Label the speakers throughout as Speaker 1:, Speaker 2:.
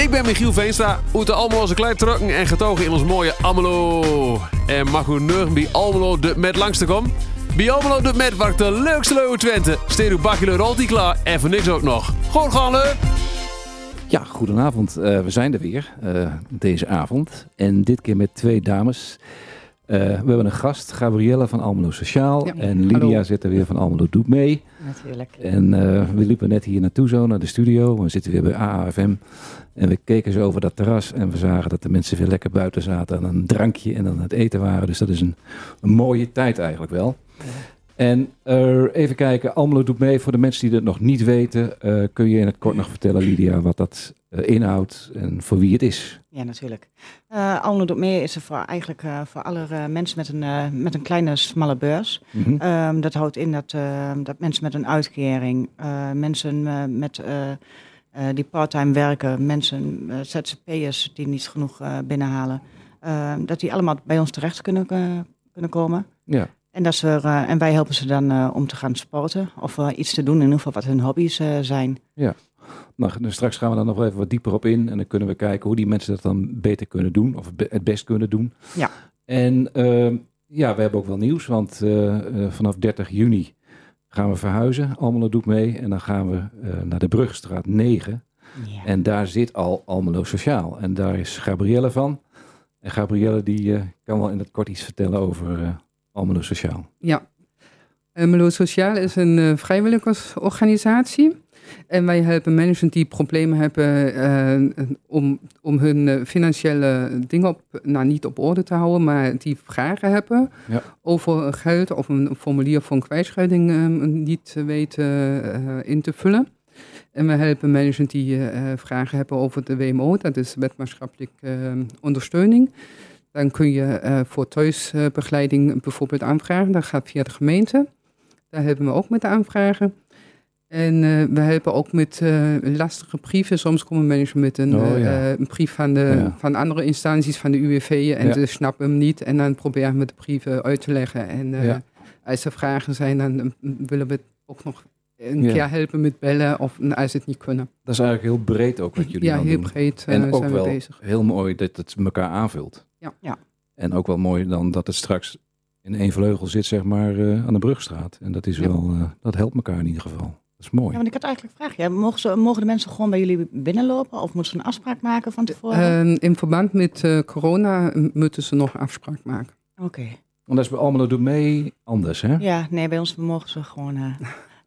Speaker 1: Ik ben Michiel Veenstra, uit de Almeloze Kleiptrukken en getogen in ons mooie Almelo. En mag u neugen bij Almelo de met langste kom? Bij Almelo de met waar de leukste leuwe Twente. Steed uw bakje rolt klaar en voor niks ook nog. Gewoon gaan leuk!
Speaker 2: Ja, goedenavond. Eh, we zijn er weer eh, deze avond. En dit keer met twee dames. Eh, we hebben een gast, Gabrielle van Almelo Sociaal.
Speaker 3: Ja,
Speaker 2: En Lydia
Speaker 3: hallo.
Speaker 2: zit er weer van Almelo Doet Mee.
Speaker 3: Natuurlijk.
Speaker 2: En eh, we liepen net hier naartoe zo, naar de studio. We zitten weer bij AAFM. En we keken zo over dat terras. En we zagen dat de mensen weer lekker buiten zaten. Aan een drankje en aan het eten waren. Dus dat is een, een mooie tijd eigenlijk wel. En eh, even kijken, Almelo doet mee. Voor de mensen die het nog niet weten, eh, kun je in het kort nog vertellen, Lydia, wat dat eh, inhoudt en voor wie het is.
Speaker 3: Ja, natuurlijk. Almelo doet mee is er voor eigenlijk voor alle mensen met een, met een kleine, smalle beurs.
Speaker 2: Mhm.
Speaker 3: Ehm, dat houdt in dat, eh, dat mensen met een uitkering, mensen met, die parttime werken, mensen, ZZP'ers die niet genoeg binnenhalen, eh, dat die allemaal bij ons terecht kunnen, kunnen komen.
Speaker 2: Ja,
Speaker 3: En, dat ze, eh, en wij helpen ze dan eh, om te gaan sporten of iets te doen, in ieder geval wat hun hobby's eh, zijn.
Speaker 2: nou, dus straks gaan we daar nog wel even wat dieper op in. En dan kunnen we kijken hoe die mensen dat dan beter kunnen doen. Of het best kunnen doen.
Speaker 3: Ja.
Speaker 2: En ehm, ja, we hebben ook wel nieuws. Want vanaf 30 juni gaan we verhuizen. Almelo doet mee. En dan gaan we naar de Brugstraat 9.
Speaker 3: Ja.
Speaker 2: En daar zit al Almelo Sociaal. En daar is Gabrielle van. En Gabrielle die kan wel in het kort iets vertellen over Almelo Sociaal.
Speaker 4: Ja. Uh, Melo Sociaal is een eh, vrijwilligersorganisatie. En wij helpen mensen die problemen hebben eh, om, om hun eh, financiële dingen op, nou, niet op orde te houden, maar die vragen hebben
Speaker 2: Ja.
Speaker 4: over geld of een formulier voor een kwijtscheiding eh, niet weten in te vullen. En we helpen mensen die vragen hebben over de WMO, dat is wetmaatschappelijke eh, ondersteuning. Dan kun je eh, voor thuisbegeleiding bijvoorbeeld aanvragen. Dat gaat via de gemeente. Daar helpen we ook met de aanvragen. En eh, we helpen ook met eh, lastige brieven. Soms komen mensen met een,
Speaker 2: Oh, ja.
Speaker 4: een brief van, de,
Speaker 2: Ja.
Speaker 4: van andere instanties, van de UWV. En
Speaker 2: Ja.
Speaker 4: ze snappen hem niet. En dan proberen we de brieven uit te leggen. En als er vragen zijn, dan willen we ook nog een
Speaker 2: Ja.
Speaker 4: keer helpen met bellen. Of nou, als het niet kunnen.
Speaker 2: Dat is eigenlijk heel breed ook wat jullie
Speaker 4: ja, heel
Speaker 2: doen.
Speaker 4: breed
Speaker 2: En ook
Speaker 4: zijn
Speaker 2: wel
Speaker 4: we bezig.
Speaker 2: heel mooi dat het elkaar aanvult.
Speaker 4: Ja.
Speaker 3: Ja.
Speaker 2: En ook wel mooi dan dat het straks in één vleugel zit, zeg maar, eh, aan de Brugstraat. En dat is
Speaker 4: Ja.
Speaker 2: wel, eh, dat helpt elkaar in ieder geval. Dat is mooi.
Speaker 3: Ja, want ik had eigenlijk een vraag. Ja, mogen, ze, mogen de mensen gewoon bij jullie binnenlopen? Of moeten ze een afspraak maken van tevoren?
Speaker 4: Eh, in verband met eh, corona moeten ze nog afspraak maken.
Speaker 3: Oké.
Speaker 2: Want dat is bij Almelo Doet Mee anders, hè?
Speaker 3: Ja, nee, bij ons mogen ze gewoon eh,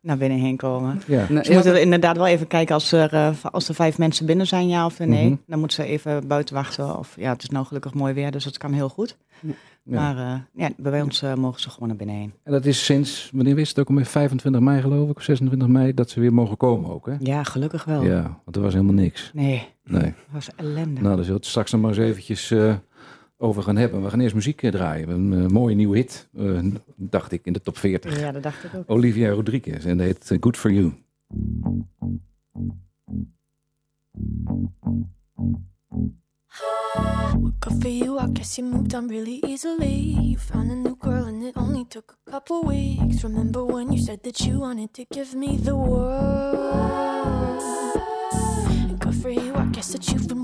Speaker 3: naar binnen heen komen.
Speaker 2: Ja.
Speaker 4: Nou,
Speaker 3: Ze moeten inderdaad wel even kijken als er, eh, als er vijf mensen binnen zijn, ja of nee.
Speaker 2: Mhm.
Speaker 3: Dan moeten ze even buiten wachten. Of ja, het is nou gelukkig mooi weer, dus dat kan heel goed.
Speaker 2: Ja.
Speaker 3: Maar eh, ja, bij ons eh, mogen ze gewoon naar binnen heen.
Speaker 2: En dat is sinds, wanneer wist het ook alweer? 25 mei geloof ik, of 26 mei, dat ze weer mogen komen ook, hè?
Speaker 3: Ja, gelukkig wel.
Speaker 2: Ja, want er was helemaal niks.
Speaker 3: Nee,
Speaker 2: Nee.
Speaker 3: dat was ellende.
Speaker 2: Nou, het straks nog maar eens eventjes over gaan hebben. We gaan eerst muziek eh, draaien. Een eh, mooie nieuwe hit, eh, dacht ik, in de top 40.
Speaker 3: Ja, dat dacht ik ook.
Speaker 2: Olivia Rodriguez en dat heet Good For You.
Speaker 5: Good for you, I guess you moved on really easily. You found a new girl and it only took a couple weeks. Remember when you said that you wanted to give me the world? And good for you, I guess that been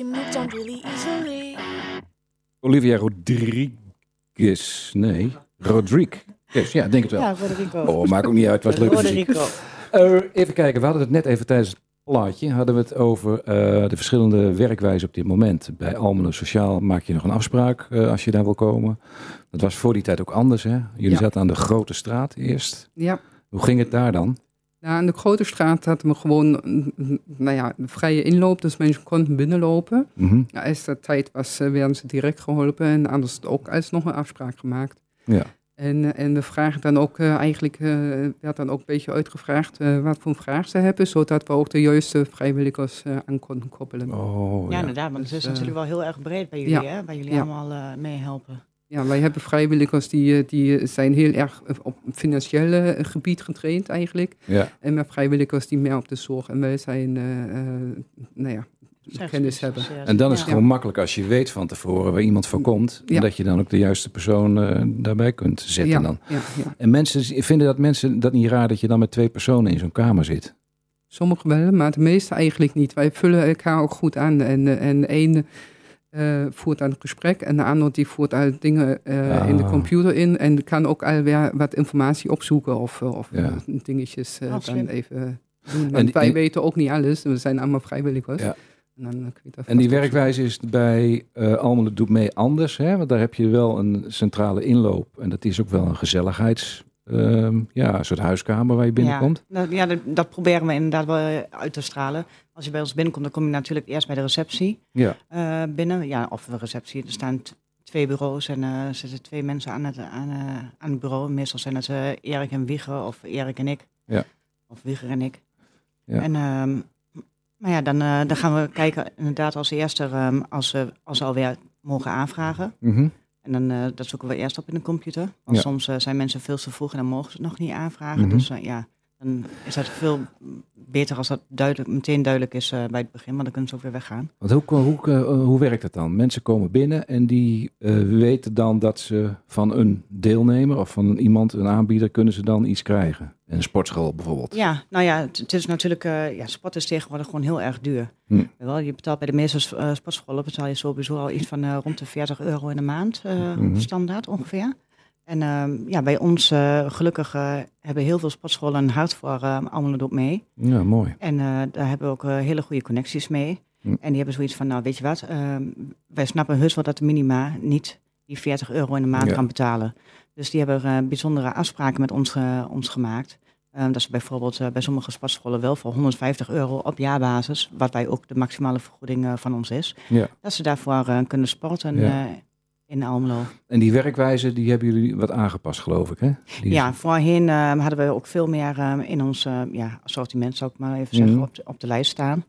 Speaker 5: you moved on really easily.
Speaker 2: Olivia Rodriguez. Nee, Rodriguez. Ja, denk het wel.
Speaker 3: Ja, Roderico.
Speaker 2: Oh, maakt ook niet uit. Het was leuk. Eh, even kijken, we hadden het net even tijdens het plaatje. Hadden we het over eh, de verschillende werkwijzen op dit moment. Bij Almelo Sociaal maak je nog een afspraak eh, als je daar wil komen. Dat was voor die tijd ook anders. Hè? Jullie
Speaker 4: Ja.
Speaker 2: zaten aan de grote straat eerst.
Speaker 4: Ja.
Speaker 2: Hoe ging het daar dan?
Speaker 4: Nou, aan de grote straat hadden we gewoon nou ja, een vrije inloop, dus mensen konden binnenlopen.
Speaker 2: Mhm.
Speaker 4: Ja, als dat tijd was, eh, werden ze direct geholpen en anders ook alsnog een afspraak gemaakt.
Speaker 2: Ja.
Speaker 4: En, eh, en we vragen dan ook eh, eigenlijk, eh, werd dan ook een beetje uitgevraagd eh, wat voor een vraag ze hebben, zodat we ook de juiste vrijwilligers aan konden koppelen.
Speaker 2: Oh,
Speaker 3: Ja,
Speaker 2: ja.
Speaker 3: inderdaad, want het
Speaker 4: Dus,
Speaker 3: is
Speaker 4: eh,
Speaker 3: natuurlijk wel heel erg breed bij jullie,
Speaker 4: ja.
Speaker 3: hè? Waar jullie
Speaker 4: Ja.
Speaker 3: allemaal eh, mee helpen.
Speaker 4: Ja, wij hebben vrijwilligers die, eh, die zijn heel erg eh, op financiële eh, gebied getraind eigenlijk.
Speaker 2: ja.
Speaker 4: En met vrijwilligers die meer op de zorg en welzijn eh, eh, nou ja, kennis hebben.
Speaker 2: En dan is
Speaker 3: Ja.
Speaker 2: het gewoon makkelijk als je weet van tevoren waar iemand voor komt. En
Speaker 4: Ja.
Speaker 2: dat je dan ook de juiste persoon eh, daarbij kunt zetten
Speaker 4: ja,
Speaker 2: dan.
Speaker 4: Ja, ja.
Speaker 2: En mensen vinden dat mensen dat niet raar dat je dan met twee personen in zo'n kamer zit.
Speaker 4: Sommigen wel, maar de meeste eigenlijk niet. Wij vullen elkaar ook goed aan. En, eh, en de eh, voert aan het gesprek en de ander die voert al dingen eh, in de
Speaker 2: Ah.
Speaker 4: computer in. En kan ook alweer wat informatie opzoeken of, eh, of
Speaker 2: Ja.
Speaker 4: dingetjes
Speaker 3: Oh,
Speaker 4: dan even doen. Want
Speaker 2: En
Speaker 4: wij
Speaker 2: en-
Speaker 4: weten ook niet alles. We zijn allemaal vrijwilligers.
Speaker 2: Ja.
Speaker 4: En, dan, kun je dat
Speaker 2: En die werkwijze is bij eh Almelo Doet Mee anders. Hè? Want daar heb je wel een centrale inloop. En dat is ook wel een gezelligheids... ehm, ja, een soort huiskamer waar je binnenkomt.
Speaker 3: Ja, nou, ja dat, dat proberen we inderdaad wel eh, uit te stralen. Als je bij ons binnenkomt, dan kom je natuurlijk eerst bij de receptie
Speaker 2: Ja.
Speaker 3: eh, binnen. Ja, of de receptie. Er staan twee bureaus en eh, er zitten twee mensen aan het, aan, aan het bureau. Meestal zijn het Erik en Wieger of Erik en ik.
Speaker 2: Ja.
Speaker 3: Of Wieger en ik.
Speaker 2: Ja.
Speaker 3: En, ehm, maar ja, dan, dan gaan we kijken inderdaad als eerste ehm, als, ze, als ze alweer mogen aanvragen.
Speaker 2: Mhm.
Speaker 3: En dan eh, dat zoeken we eerst op in de computer. Want
Speaker 2: Ja.
Speaker 3: soms eh, zijn mensen veel te vroeg en dan mogen ze het nog niet aanvragen.
Speaker 2: Mhm.
Speaker 3: Dus eh, ja, dan is het veel beter als dat duidelijk, meteen duidelijk is eh, bij het begin. Want dan kunnen ze ook weer weggaan.
Speaker 2: Want hoe, hoe, eh, hoe werkt het dan? Mensen komen binnen en die eh, weten dan dat ze van een deelnemer of van iemand, een aanbieder, kunnen ze dan iets krijgen. Een sportschool bijvoorbeeld.
Speaker 3: Ja, nou ja, het, is natuurlijk... eh, ja, sport is tegenwoordig gewoon heel erg duur.
Speaker 2: Hm.
Speaker 3: Wel, je betaalt bij de meeste eh, sportscholen betaal je sowieso al iets van eh, rond de 40 euro in de maand. eh,
Speaker 2: Mhm.
Speaker 3: Standaard ongeveer. En ehm, ja, bij ons eh, gelukkig eh, hebben heel veel sportscholen een hart voor uh, Almelo mee.
Speaker 2: Ja, mooi.
Speaker 3: En eh, daar hebben we ook eh, hele goede connecties mee.
Speaker 2: Hm.
Speaker 3: En die hebben zoiets van, nou weet je wat, ehm, wij snappen heus wel dat de minima niet die 40 euro in de maand
Speaker 2: Ja.
Speaker 3: kan betalen. Dus die hebben eh, bijzondere afspraken met ons, ons gemaakt. Ehm, dat ze bijvoorbeeld eh, bij sommige sportscholen wel voor 150 euro op jaarbasis, wat wij ook de maximale vergoeding eh, van ons is,
Speaker 2: Ja.
Speaker 3: dat ze daarvoor eh, kunnen sporten
Speaker 2: Ja.
Speaker 3: Eh, in Almelo.
Speaker 2: En die werkwijze, die hebben jullie wat aangepast, geloof ik, hè? Die-
Speaker 3: Ja, voorheen ehm, hadden we ook veel meer ehm, in ons eh, ja, assortiment, zou ik maar even zeggen,
Speaker 2: Mhm.
Speaker 3: op, de, op de lijst staan.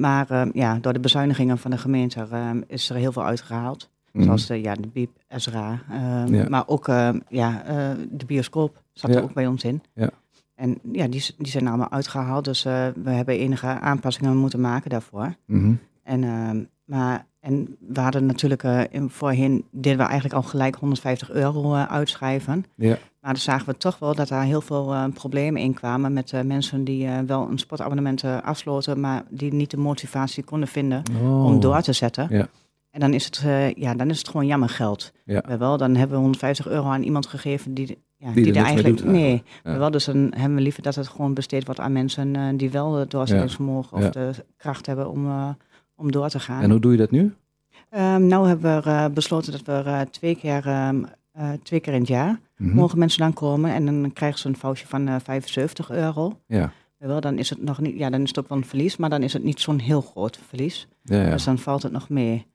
Speaker 3: Maar ja, door de bezuinigingen van de gemeente is er heel veel uitgehaald.
Speaker 2: Mhm.
Speaker 3: Zoals de, ja, de BIEB, Ezra.
Speaker 2: Ja.
Speaker 3: Maar ook ja, eh, de bioscoop zat
Speaker 2: Ja.
Speaker 3: er ook bij ons in.
Speaker 2: Ja.
Speaker 3: En ja, die, die zijn allemaal uitgehaald. Dus eh, we hebben enige aanpassingen moeten maken daarvoor.
Speaker 2: Mhm.
Speaker 3: En, maar, en we hadden natuurlijk in, voorheen deden we eigenlijk al gelijk 150 euro eh, uitschrijven.
Speaker 2: Ja.
Speaker 3: Maar dan zagen we toch wel dat daar heel veel eh, problemen in kwamen met mensen die wel een sportabonnement afsloten, maar die niet de motivatie konden vinden
Speaker 2: Oh.
Speaker 3: om door te zetten.
Speaker 2: Ja.
Speaker 3: En dan is, het, ja, dan is het gewoon jammer geld.
Speaker 2: Ja.
Speaker 3: Maar wel, dan hebben we 150 euro aan iemand gegeven die, ja, die, er eigenlijk.
Speaker 2: doet
Speaker 3: nee.
Speaker 2: Ja.
Speaker 3: wel, dus dan hebben we liever dat het gewoon besteed wordt aan mensen die wel het doorzettingsvermogen of de kracht hebben om, om door te gaan.
Speaker 2: En hoe doe je dat nu?
Speaker 3: Ehm, nou hebben we eh, besloten dat we eh, twee, keer, ehm, eh, twee keer in het jaar
Speaker 2: Mhm.
Speaker 3: mogen mensen dan komen en dan krijgen ze een foutje van eh 75 euro.
Speaker 2: Ja.
Speaker 3: Wel, dan is het nog niet, ja, dan is het ook wel een verlies, maar dan is het niet zo'n heel groot verlies.
Speaker 2: Ja, ja.
Speaker 3: Dus dan valt het nog mee.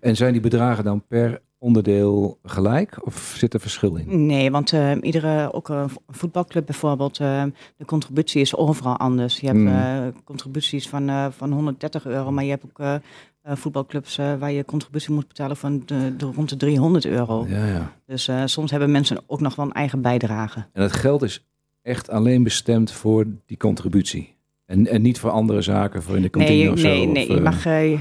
Speaker 2: En zijn die bedragen dan per onderdeel gelijk of zit er verschil in?
Speaker 3: Nee, want eh, iedere, ook een vo- voetbalclub bijvoorbeeld, eh, de contributie is overal anders. Je hebt
Speaker 2: Mm.
Speaker 3: eh, contributies van, van 130 euro, maar je hebt ook voetbalclubs waar je contributie moet betalen van de, de rond de 300 euro.
Speaker 2: Ja, ja.
Speaker 3: Dus soms hebben mensen ook nog wel een eigen bijdrage.
Speaker 2: En het geld is echt alleen bestemd voor die contributie. En, en niet voor andere zaken, voor in de kantine
Speaker 3: Nee, je-
Speaker 2: of zo.
Speaker 3: nee, nee,
Speaker 2: of,
Speaker 3: je
Speaker 2: eh,
Speaker 3: mag, de,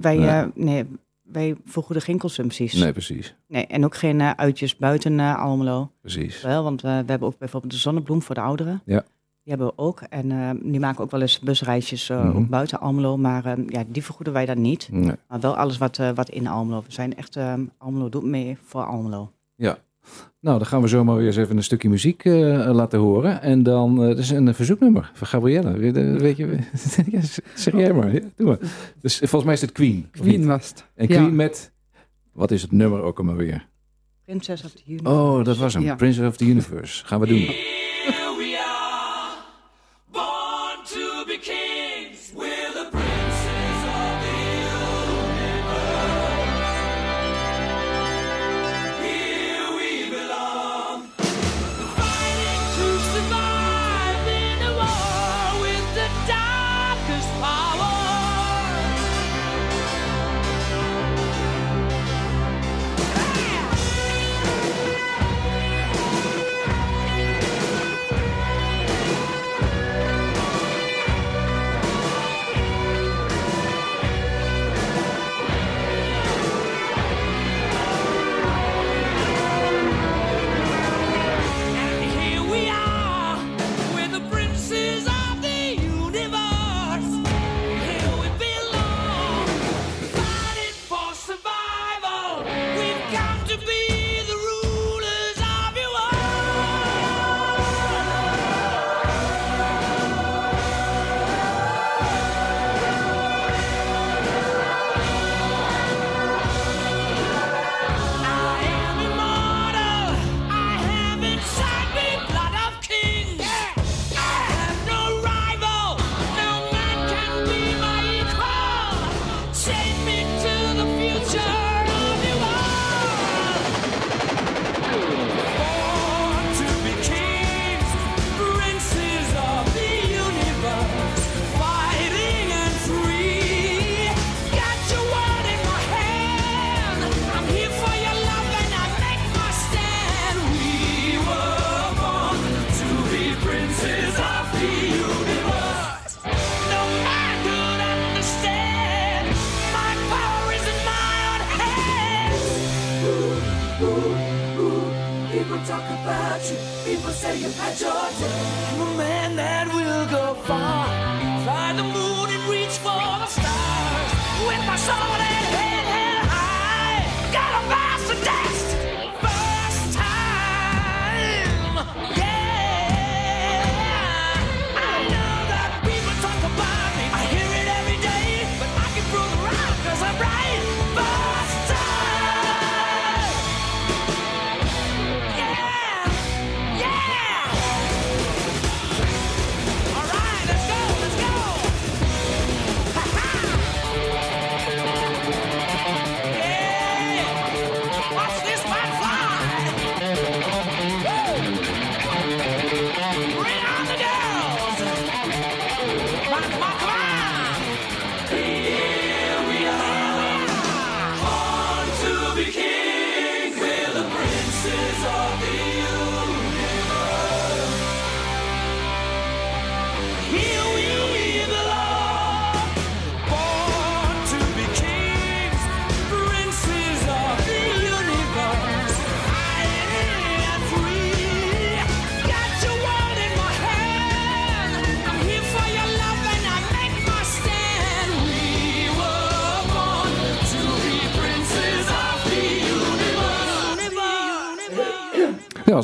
Speaker 3: wij,
Speaker 2: nee.
Speaker 3: nee, wij vergoeden geen consumpties.
Speaker 2: Nee, precies.
Speaker 3: Nee, en ook geen eh, uitjes buiten eh, Almelo.
Speaker 2: Precies.
Speaker 3: Wel, want eh, we hebben ook bijvoorbeeld de zonnebloem voor de ouderen.
Speaker 2: Ja.
Speaker 3: Die hebben we ook. En die maken ook wel eens busreisjes
Speaker 6: Mhm.
Speaker 3: buiten Almelo. Maar eh, ja, die vergoeden wij dan niet.
Speaker 6: Nee.
Speaker 3: Maar wel alles wat, wat in Almelo. We zijn echt, eh, Almelo doet mee voor Almelo.
Speaker 6: Nou, dan gaan we zomaar weer eens even een stukje muziek eh, laten horen. En dan, eh dat is een verzoeknummer van Gabrielle. Weet, eh, weet je, ja, zeg jij maar. Ja, doe maar. Dus eh, volgens mij is het Queen.
Speaker 4: Queen was het.
Speaker 6: En
Speaker 4: Ja.
Speaker 6: Queen met, wat is het nummer ook allemaal weer?
Speaker 3: Princess of the Universe.
Speaker 6: Oh, dat was hem.
Speaker 4: Ja.
Speaker 6: Princess of the Universe. Gaan we doen.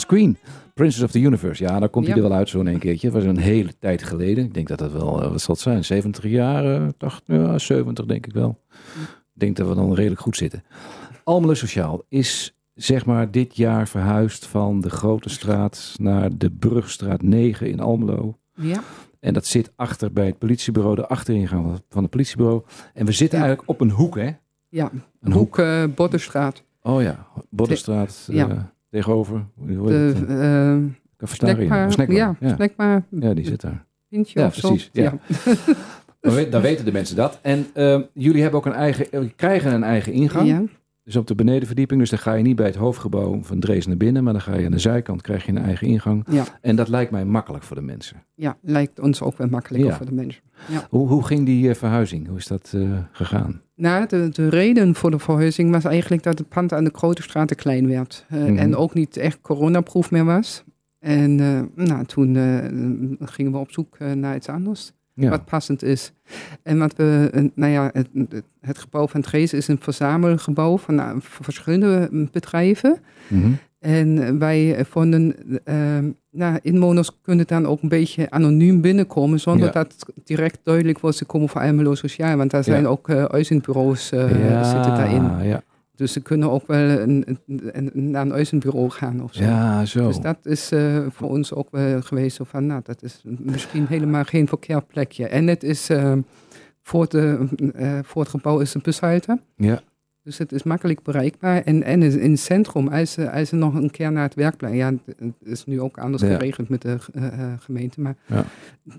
Speaker 6: Als Queen. Princess of the Universe. Ja, daar komt hij
Speaker 4: Ja.
Speaker 6: er wel uit zo'n een keertje. Het was een hele tijd geleden. Ik denk dat dat wel, eh, wat zal het zijn? 70 jaar? eh, 80, ja, 70 denk ik wel. Ik denk dat we dan redelijk goed zitten. Almelo Sociaal is zeg maar dit jaar verhuisd van de Grote Straat naar de Brugstraat 9 in Almelo.
Speaker 4: Ja.
Speaker 6: En dat zit achter bij het politiebureau, de achteringang van het politiebureau. En we zitten
Speaker 4: Ja.
Speaker 6: eigenlijk op een hoek, hè?
Speaker 4: Ja,
Speaker 6: Een
Speaker 4: Hoek uh, Boddenstraat.
Speaker 6: Oh ja, Boddenstraat
Speaker 4: Ja.
Speaker 6: eh, tegenover.
Speaker 4: De snackbar.
Speaker 6: Snackbar,
Speaker 4: Ja,
Speaker 6: ja.
Speaker 4: snackbar.
Speaker 6: Ja, die zit daar.
Speaker 4: Pintje
Speaker 6: Ja,
Speaker 4: of zo.
Speaker 6: precies, ja. Dan, weet- dan weten de mensen dat. En ehm, jullie hebben ook een eigen, krijgen een eigen ingang. Dus op de benedenverdieping. Dus dan ga je niet bij het hoofdgebouw van Drees naar binnen. Maar dan ga je aan de zijkant, krijg je een eigen ingang.
Speaker 4: Ja.
Speaker 6: En dat lijkt mij makkelijk voor de mensen.
Speaker 4: ja, lijkt ons ook wel makkelijker
Speaker 6: Ja.
Speaker 4: voor de mensen.
Speaker 6: Hoe, hoe ging die eh, verhuizing? Hoe is dat eh, gegaan?
Speaker 4: Nou, de, de reden voor de verhuizing was eigenlijk dat het pand aan de Grote Straat te klein werd. Eh,
Speaker 6: Mhm.
Speaker 4: En ook niet echt coronaproof meer was. En nou, toen gingen we op zoek naar iets anders
Speaker 2: Ja.
Speaker 4: wat passend is. En wat we, eh, nou ja, het, het- gebouw van Drees is een verzamelgebouw van nou, verschillende bedrijven.
Speaker 2: Mhm.
Speaker 4: En wij vonden, ehm, nou, inwoners kunnen dan ook een beetje anoniem binnenkomen, zonder
Speaker 2: Ja.
Speaker 4: dat direct duidelijk wordt, ze komen van Almelo Sociaal. Want daar zijn
Speaker 2: Ja.
Speaker 4: ook uh, uitzendbureaus eh,
Speaker 2: ja,
Speaker 4: zitten daarin.
Speaker 2: Ja.
Speaker 4: Dus ze kunnen ook wel een, een, een- naar een uitzendbureau gaan of zo.
Speaker 2: ja, zo.
Speaker 4: Dus dat is eh, voor ons ook wel geweest zo van, nou, dat is misschien helemaal geen verkeerd plekje. En het is, eh, voor, de, eh, voor het gebouw is een bushalte.
Speaker 2: Ja.
Speaker 4: Dus het is makkelijk bereikbaar. En, en in het centrum, als ze, als ze nog een keer naar het werk blijven, ja, het is nu ook anders
Speaker 2: Ja.
Speaker 4: geregeld met de gemeente, maar
Speaker 2: Ja.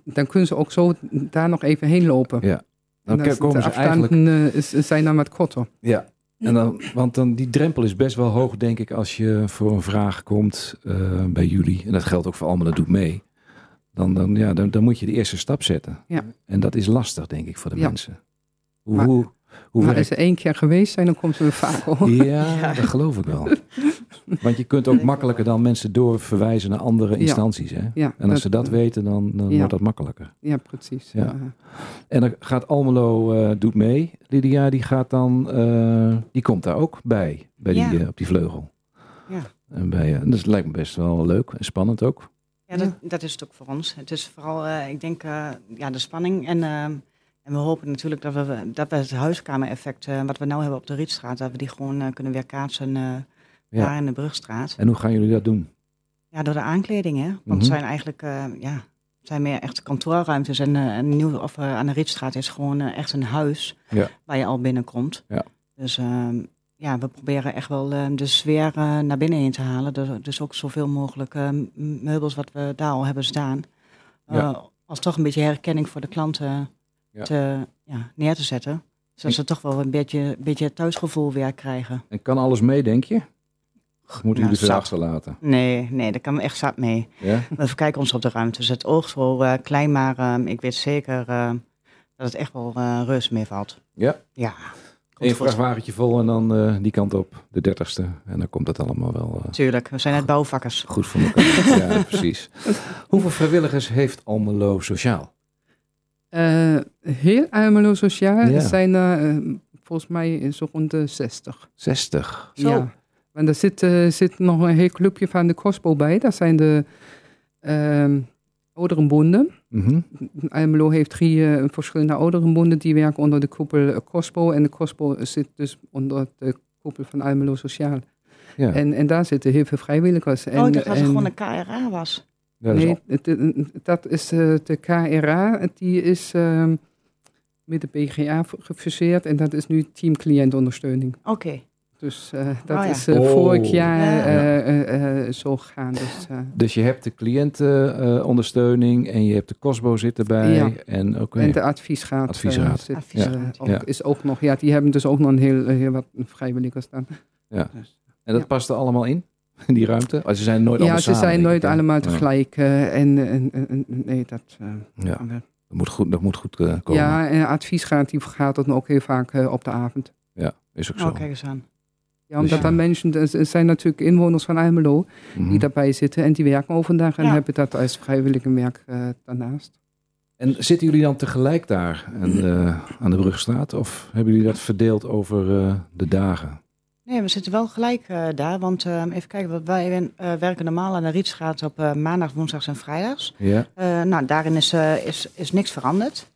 Speaker 4: dan kunnen ze ook zo daar nog even heen lopen.
Speaker 2: Ja. Dan
Speaker 4: dan
Speaker 2: komen
Speaker 4: de
Speaker 2: ze eigenlijk
Speaker 4: is, zijn dan wat korter.
Speaker 2: Ja, en dan, want dan die drempel is best wel hoog, denk ik, als je voor een vraag komt eh, bij jullie. En dat geldt ook voor allemaal, dat doet mee. Dan, dan, ja, dan, dan moet je de eerste stap zetten.
Speaker 4: Ja.
Speaker 2: En dat is lastig, denk ik, voor de
Speaker 4: Ja.
Speaker 2: mensen. Hoe,
Speaker 4: Maar-
Speaker 2: hoe, hoe
Speaker 4: maar
Speaker 2: werkt-
Speaker 4: als ze één keer geweest zijn, dan komt ze weer vaak hoor.
Speaker 2: Ja, dat geloof ik wel. Want je kunt ook makkelijker dan mensen doorverwijzen naar andere
Speaker 4: Ja.
Speaker 2: instanties. Hè?
Speaker 4: Ja,
Speaker 2: En als ze dat
Speaker 4: eh,
Speaker 2: weten, dan, dan
Speaker 4: Ja.
Speaker 2: wordt dat makkelijker.
Speaker 4: Ja, precies.
Speaker 2: Ja.
Speaker 4: Ja.
Speaker 2: En dan gaat Almelo eh, doet mee. Lydia, die gaat dan, eh, die komt daar ook bij, bij die,
Speaker 3: Ja.
Speaker 2: op die vleugel.
Speaker 3: Ja.
Speaker 2: En bij, eh, dus het lijkt me best wel leuk en spannend ook.
Speaker 3: Ja, dat, dat is het ook voor ons. Het is vooral, eh, ik denk, eh, ja, de spanning. En, en we hopen natuurlijk dat we, dat we het huiskamereffect, eh, wat we nu hebben op de Rietstraat, dat we die gewoon eh, kunnen weerkaatsen eh
Speaker 2: Ja.
Speaker 3: daar in de Brugstraat.
Speaker 2: En hoe gaan jullie dat doen?
Speaker 3: Ja, door de aankleding, hè. Want
Speaker 2: Mhm.
Speaker 3: het zijn eigenlijk, eh, ja, het zijn meer echt kantoorruimtes. En eh, een nieuw, of eh, aan de Rietstraat is gewoon eh, echt een huis
Speaker 2: Ja.
Speaker 3: waar je al binnenkomt.
Speaker 2: Ja.
Speaker 3: Dus ehm, ja, we proberen echt wel eh, de sfeer eh, naar binnen heen te halen. Dus, dus ook zoveel mogelijk eh, m- meubels wat we daar al hebben staan. eh,
Speaker 2: Ja.
Speaker 3: als toch een beetje herkenning voor de klanten
Speaker 2: Ja.
Speaker 3: te, ja, neer te zetten. Zodat ze toch wel een beetje, beetje het thuisgevoel weer krijgen.
Speaker 2: En kan alles mee, denk je? Moeten
Speaker 3: Nou,
Speaker 2: jullie
Speaker 3: zat.
Speaker 2: achterlaten?
Speaker 3: Nee, nee, daar kan echt zat mee.
Speaker 2: Ja?
Speaker 3: We verkijken ons op de ruimtes. Het oogt zo eh, klein, maar ehm, ik weet zeker eh, dat het echt wel eh rust meevalt.
Speaker 2: Ja.
Speaker 3: Ja.
Speaker 2: Eén
Speaker 3: Komt goed.
Speaker 2: vrachtwagentje vol en dan eh, die kant op, de dertigste. En dan komt het allemaal wel eh,
Speaker 3: Tuurlijk, we zijn net bouwvakkers.
Speaker 2: goed voor elkaar. ja, precies. Hoeveel vrijwilligers heeft Almelo Sociaal?
Speaker 4: Eh, heel Almelo Sociaal
Speaker 2: Ja.
Speaker 4: zijn volgens mij zo rond de 60.
Speaker 2: 60.
Speaker 3: Zo.
Speaker 4: Ja. Want er zit, eh, zit nog een heel clubje van de Cospo bij. Dat zijn de ehm ouderenbonden.
Speaker 2: Mhm.
Speaker 4: Almelo heeft drie eh, verschillende ouderenbonden die werken onder de koepel eh, Cospo. En de Cospo zit dus onder de koepel van Almelo Sociaal.
Speaker 2: Ja.
Speaker 4: En, en daar zitten heel veel vrijwilligers. En,
Speaker 3: oh, ik dacht dat het
Speaker 4: en-
Speaker 3: gewoon een KRA was.
Speaker 2: Ja, dat is
Speaker 4: nee, het- dat is eh, de KRA. Die is ehm, met de BGA gefuseerd. En dat is nu team cliëntondersteuning.
Speaker 3: Oké.
Speaker 4: Dus eh, dat
Speaker 3: Oh ja.
Speaker 4: is eh,
Speaker 2: Oh.
Speaker 4: vorig jaar
Speaker 3: Ja.
Speaker 4: eh, eh, eh, zo gegaan. Dus, eh,
Speaker 2: Dus je hebt de cliëntenondersteuning en je hebt de COSBO zit erbij.
Speaker 4: Ja.
Speaker 2: En, oké.
Speaker 4: En de adviesraad,
Speaker 2: Adviesraad.
Speaker 4: zit,
Speaker 3: Adviesraad, ja.
Speaker 4: ook, is ook nog. Ja, die hebben dus ook nog een heel, heel wat vrijwilligers dan.
Speaker 2: Ja.
Speaker 4: Dus,
Speaker 2: En dat
Speaker 4: Ja.
Speaker 2: past er allemaal in, in die ruimte? Oh, ze zijn nooit
Speaker 4: ja,
Speaker 2: allemaal
Speaker 4: ze
Speaker 2: samen,
Speaker 4: zijn nooit allemaal
Speaker 2: Ja.
Speaker 4: tegelijk. en, en, en, en- nee, dat... eh,
Speaker 2: Ja, dat moet goed, dat moet goed komen.
Speaker 4: ja, en adviesraad die vergaat dan ook heel vaak eh, op de avond.
Speaker 2: Ja, is ook zo.
Speaker 3: Oh, kijk eens aan.
Speaker 4: Ja, omdat
Speaker 2: Dus-
Speaker 4: dan mensen, er zijn natuurlijk inwoners van Almelo
Speaker 2: Mhm.
Speaker 4: die daarbij zitten en die werken overdag en
Speaker 3: Ja.
Speaker 4: hebben dat als vrijwillige werk eh, daarnaast.
Speaker 2: En zitten jullie dan tegelijk daar aan de, aan de Brugstraat? Of hebben jullie dat verdeeld over eh, de dagen?
Speaker 3: Nee, we zitten wel gelijk eh, daar. Want eh, even kijken, wij werken normaal aan de Rietstraat op maandag, woensdags en vrijdags.
Speaker 2: Ja?
Speaker 3: Eh, nou, daarin is, eh, is, is niks veranderd.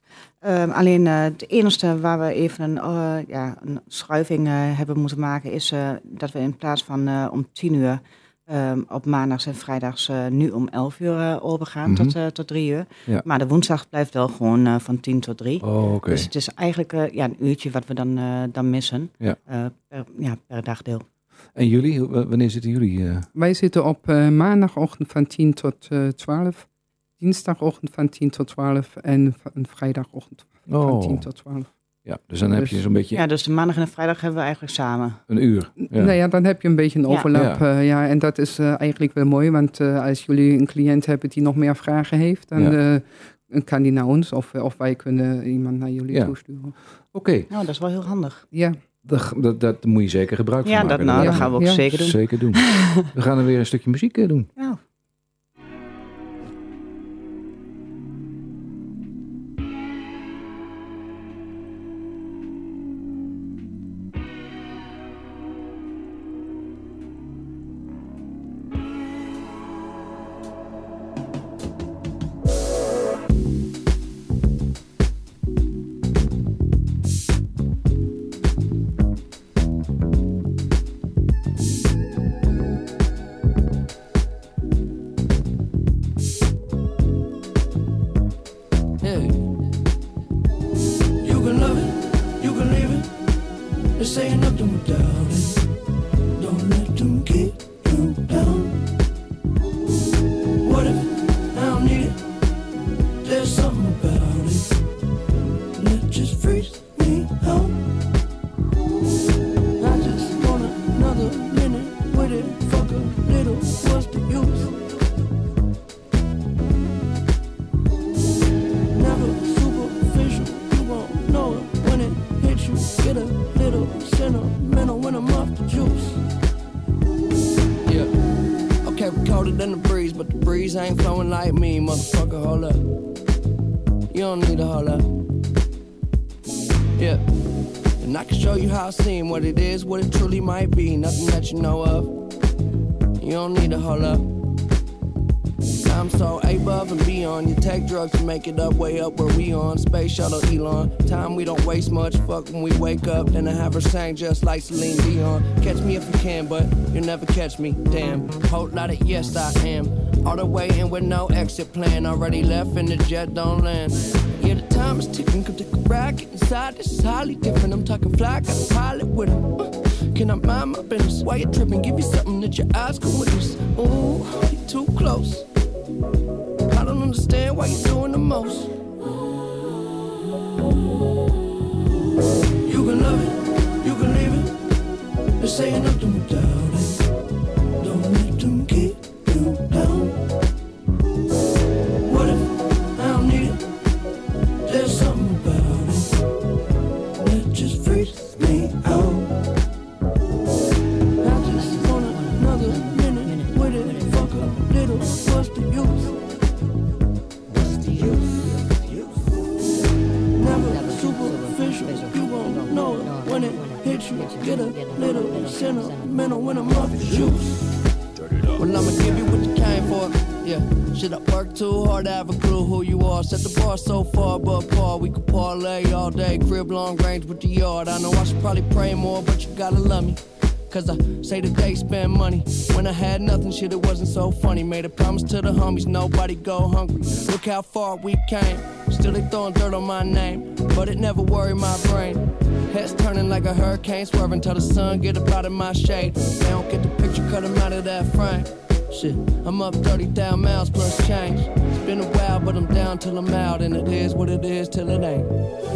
Speaker 3: Ehm, alleen eh, het enige waar we even een, eh, ja, een schuiving eh, hebben moeten maken, is eh, dat we in plaats van eh, om 10 uur ehm, op maandags en vrijdags nu om 11 uur overgaan
Speaker 2: Mhm.
Speaker 3: tot, eh, tot 3 uur.
Speaker 2: Ja.
Speaker 3: Maar de woensdag blijft wel gewoon eh, van 10 tot 3.
Speaker 2: Oh.
Speaker 3: Dus het is eigenlijk ja, een uurtje wat we dan, eh, dan missen
Speaker 2: Ja.
Speaker 3: eh, per, ja, per dagdeel.
Speaker 2: En jullie, wanneer zitten jullie? eh?
Speaker 4: Wij zitten op eh, maandagochtend van 10 tot eh 12, dinsdagochtend van 10 tot 12 en v- en vrijdagochtend van
Speaker 2: Oh,
Speaker 4: 10 tot 12.
Speaker 2: ja. Dus dan heb je
Speaker 4: Dus-
Speaker 2: zo'n beetje
Speaker 3: Ja, dus de maandag en de vrijdag hebben we eigenlijk samen.
Speaker 2: een uur. Ja.
Speaker 4: Nou ja, dan heb je een beetje een
Speaker 3: Ja.
Speaker 4: overlap.
Speaker 2: Ja.
Speaker 4: Ja, ja en dat is eh, eigenlijk wel mooi, want eh, als jullie een cliënt hebben die nog meer vragen heeft, dan
Speaker 2: Ja.
Speaker 4: eh, kan die naar ons of, of wij kunnen iemand naar jullie
Speaker 2: Ja.
Speaker 4: toesturen.
Speaker 2: Oké,
Speaker 3: Nou, dat is wel heel handig.
Speaker 4: Ja,
Speaker 2: dat, dat, dat moet je zeker gebruik van
Speaker 3: Ja,
Speaker 2: maken.
Speaker 3: dat, nou,
Speaker 4: Ja.
Speaker 3: dat gaan we ook
Speaker 4: Ja.
Speaker 3: zeker doen.
Speaker 2: Zeker doen. We gaan er weer een stukje muziek eh, doen.
Speaker 3: Nou,
Speaker 7: ain't flowing like me, motherfucker. Hold up. You don't need to hold up. Yeah. And I can show you how I seem, what it is, what it truly might be. Nothing that you know of. You don't need to hold up. I'm so above and beyond. You take drugs to make it up, way up where we on. Space shuttle Elon. Time we don't waste much. Fuck when we wake up. Then I have her sang just like Celine Dion. Catch me if you can, but you'll never catch me. Damn. Whole lot of yes, I am. All the way in with no exit plan. Already left and the jet don't land. Yeah, the time is ticking. Come take a ride. Inside. This is highly different. I'm talking fly. Got a pilot with him. Uh, can I mind my business? Why you tripping? Give you something that your eyes can witness. Ooh, you too close. I don't understand why you're doing the most. You can love it, you can leave it. They're saying nothing without Bar so far above par. We could parlay all day, crib long range with the yard. I know I should probably pray more, but you gotta love me. Cause I say they spend money. When I had nothing, shit, it wasn't so funny. Made a promise to the homies, nobody go hungry. Look how far we came. Still they throwing dirt on my name, but it never worried my brain. Heads turning like a hurricane, swerving till the sun get up out of my shade. They don't get the picture, cut 'em out of that frame. Shit, I'm up 30,000 miles plus change. It's been a while, but I'm down till I'm out, and it is what it is till it ain't.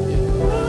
Speaker 7: You